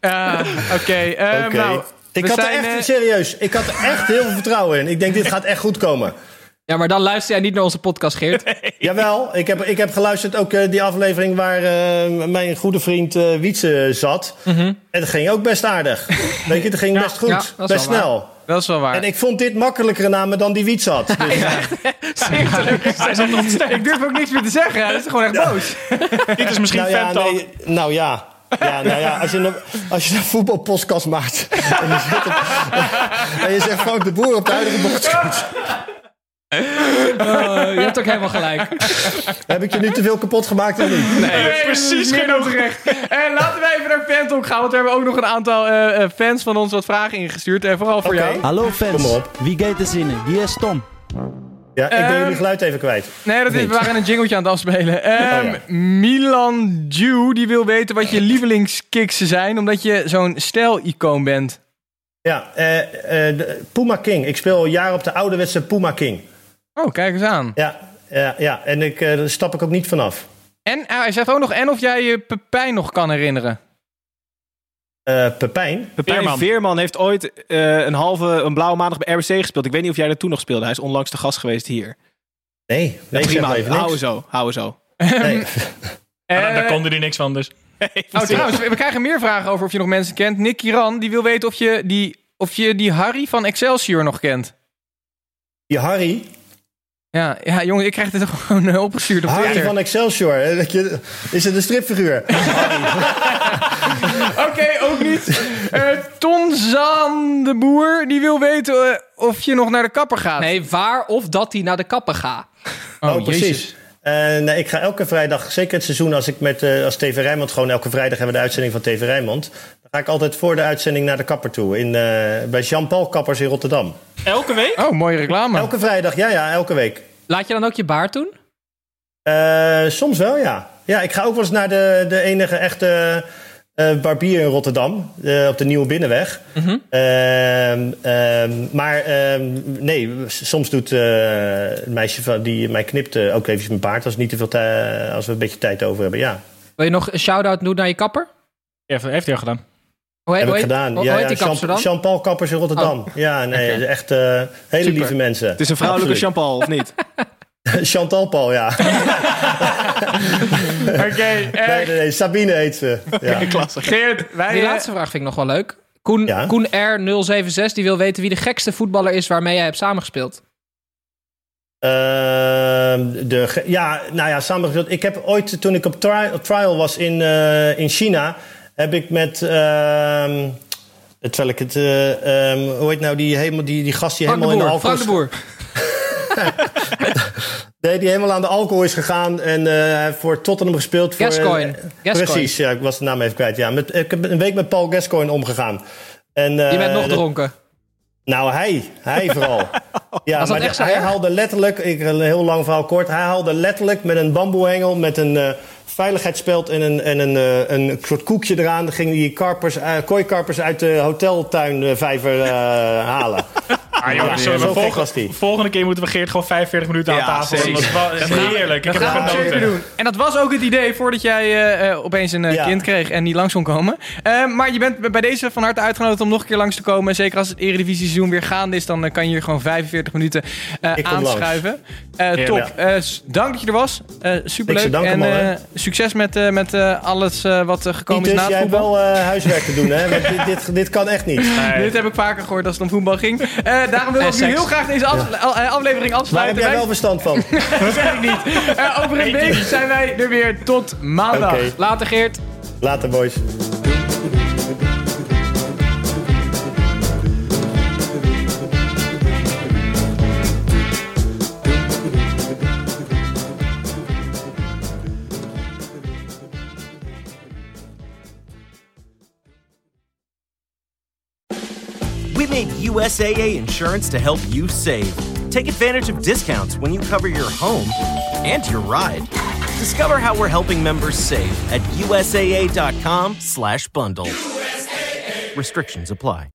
Ja, Oké, ehm,
Oké.
nou,
ik
we
had er
zijn,
echt,
eh,
serieus, ik had er echt heel veel vertrouwen in. Ik denk, dit gaat echt goed komen.
Ja, maar dan luister jij niet naar onze podcast, Geert.
Jawel, ik heb, ik heb geluisterd ook eh, die aflevering waar eh, mijn goede vriend eh Wietse zat. En dat ging ook best aardig. Weet je, dat ging best goed.
ja,
best
waar.
snel.
dat is wel waar.
En ik vond dit makkelijkere namen dan die Wiets had. Dus,
Hij steeds.
Ik durf ook niks meer te zeggen. Dat is gewoon echt boos.
Dit is misschien
nou, ja,
fan talk.
nee, nou ja. Ja, nou ja, als je een, als je een voetbalpodcast maakt en je, zet op- en je zegt Frank de Boer op de huidige
Eh, je hebt ook helemaal gelijk.
heb ik je nu te veel kapot gemaakt of niet?
Nee,
precies
meer dan terecht. En laten we even naar Fantalk gaan, want we hebben ook nog een aantal eh, eh, fans van ons wat vragen ingestuurd. En vooral voor
Oké.
jou.
Hallo
Kom
fans,
maar op.
wie gaat er zinnen? Hier is Tom.
Ja, ik ben
Ehm,
jullie geluid even kwijt.
Nee, dat is, we waren een jingletje aan het afspelen. Ehm,
Oh ja.
Milan Jew, die wil weten wat je lievelingskicks zijn, omdat je zo'n stijl-icoon bent.
Ja, eh, eh, Puma King. Ik speel al jaren op de ouderwetse Puma King.
Oh, kijk eens aan.
Ja, ja, ja. en ik, eh, daar stap ik ook niet vanaf.
En eh, hij zegt ook nog, en of jij je Pepijn nog kan herinneren.
Eh Pepijn.
Pepijn
Veerman.
Veerman. heeft ooit eh, een halve, een blauwe maandag bij RBC gespeeld. Ik weet niet of jij er toen nog speelde. Hij is onlangs de gast geweest hier.
Nee, nee ik zeg
prima,
maar even
houden zo, houden zo.
Nee.
Maar daar, daar
Eh,
konden die niks van, dus.
Oh, trouwens, we we krijgen meer vragen over of je nog mensen kent. Nick Kiran, die wil weten of je die, of je die Harry van Excelsior nog kent.
Die Harry.
Ja, ja jongen, ik krijg dit gewoon eh, opgestuurd op
Harry
Twitter.
van Excelsior. Dat je- Is het een stripfiguur?
Oké, ook niet. Eh Ton Zan de Boer, die wil weten eh, of je nog naar de kapper gaat.
Nee, waar of dat hij naar de kapper gaat.
Oh, precies. Eh, nee, ik ga elke vrijdag, zeker het seizoen als ik met eh, als TV Rijnmond gewoon elke vrijdag hebben we de uitzending van TV Rijnmond. Ga ik altijd voor de uitzending naar de kapper toe. In, eh, bij Jean-Paul Kappers in Rotterdam.
Elke week?
Oh, mooie reclame.
Elke vrijdag, ja, ja, elke week.
Laat je dan ook je baard doen?
Eh, soms wel, ja. Ja, ik ga ook wel eens naar de, de enige echte eh, barbier in Rotterdam, eh, op de Nieuwe Binnenweg.
Mhm.
Ehm, ehm, maar ehm, nee, soms doet eh, het meisje van, die mij knipt ook even mijn paard... Als, niet te veel tij- als we een beetje tijd over hebben, ja.
Wil je nog een shout-out doen naar je kapper?
Heeft, heeft hij al gedaan.
Hoe, heet-
Heb ik gedaan.
Hoe,
ja,
hoe heet
ja,
die
Jean-? Jean-Paul Kappers in Rotterdam.
Oh.
Ja, nee, echt eh, hele
Super.
lieve mensen.
Het is een vrouwelijke
Absoluut.
Jean-Paul, of niet?
Chantal Paul, ja.
Oké, eh,
nee, nee, nee, Sabine heet ze. Ja.
Geert, wij...
Die
eh,
laatste vraag vind ik nog wel leuk. Koen,
Ja?
Koen R076 die wil weten wie de gekste voetballer is waarmee jij hebt samengespeeld.
Ehm, de, ja, nou ja, samengespeeld. Ik heb ooit, toen ik op, tri- op trial was in, in China, heb ik met. ehm, terwijl ik het. eh, ehm, hoe heet nou die, helemaal, die, die gast die
Frank
helemaal in de
Boer.
alcohol.
Frank de Boer.
Nee, die helemaal aan de alcohol is gegaan en hij heeft voor Tottenham gespeeld. Voor,
Gascoigne.
eh,
Gascoigne.
Precies, ja, ik was de naam even kwijt. Ja, met, ik heb een week met Paul Gascoigne omgegaan. En, eh,
Je bent nog dronken.
Nou, hij. Hij vooral. Ja, maar
zo
hij haalde letterlijk, ik, een heel lang verhaal kort, hij haalde letterlijk met een bamboehengel, met een eh, veiligheidsspeld en een, en een, eh, een soort koekje eraan, ging die karpers, eh, kooikarpers uit de hoteltuin eh, vijver halen.
Ah, joh,
Ja,
sorry,
zo
maar
gek
volg-
was die.
volgende keer moeten we Geert gewoon 45 minuten aan tafel. Dat was wel echt heerlijk. Ik
Dat
heb
gaan
genoten.
doen. En dat was ook het idee voordat jij eh, eh, opeens een eh,
Ja.
kind kreeg en niet langs kon komen. Eh, maar je bent bij deze van harte uitgenodigd om nog een keer langs te komen. En zeker als het Eredivisie seizoen weer gaande is, dan kan je hier gewoon 45 minuten eh, aanschuiven. Eh, top. Eh, dank dat je er was. Eh superleuk. En
man,
eh, succes met, eh, met eh, alles eh, wat er gekomen is na
jij
het
hebt
voetbal.
wel eh, huiswerk te doen, hè? Want dit, dit, dit kan echt niet.
Nee.
Dit heb ik vaker gehoord als het om voetbal ging. Eh, daarom wil ik nu
seks.
heel graag deze eh, aflevering afsluiten.
heb jij wel verstand van?
Dat zeg ik niet. Eh, over een week zijn wij er weer tot maandag.
Later Geert.
Later, boys.
USAA insurance to help you save. Take advantage of discounts when you cover your home and your ride. Discover how we're helping members save at usaa.com/bundle. Restrictions apply.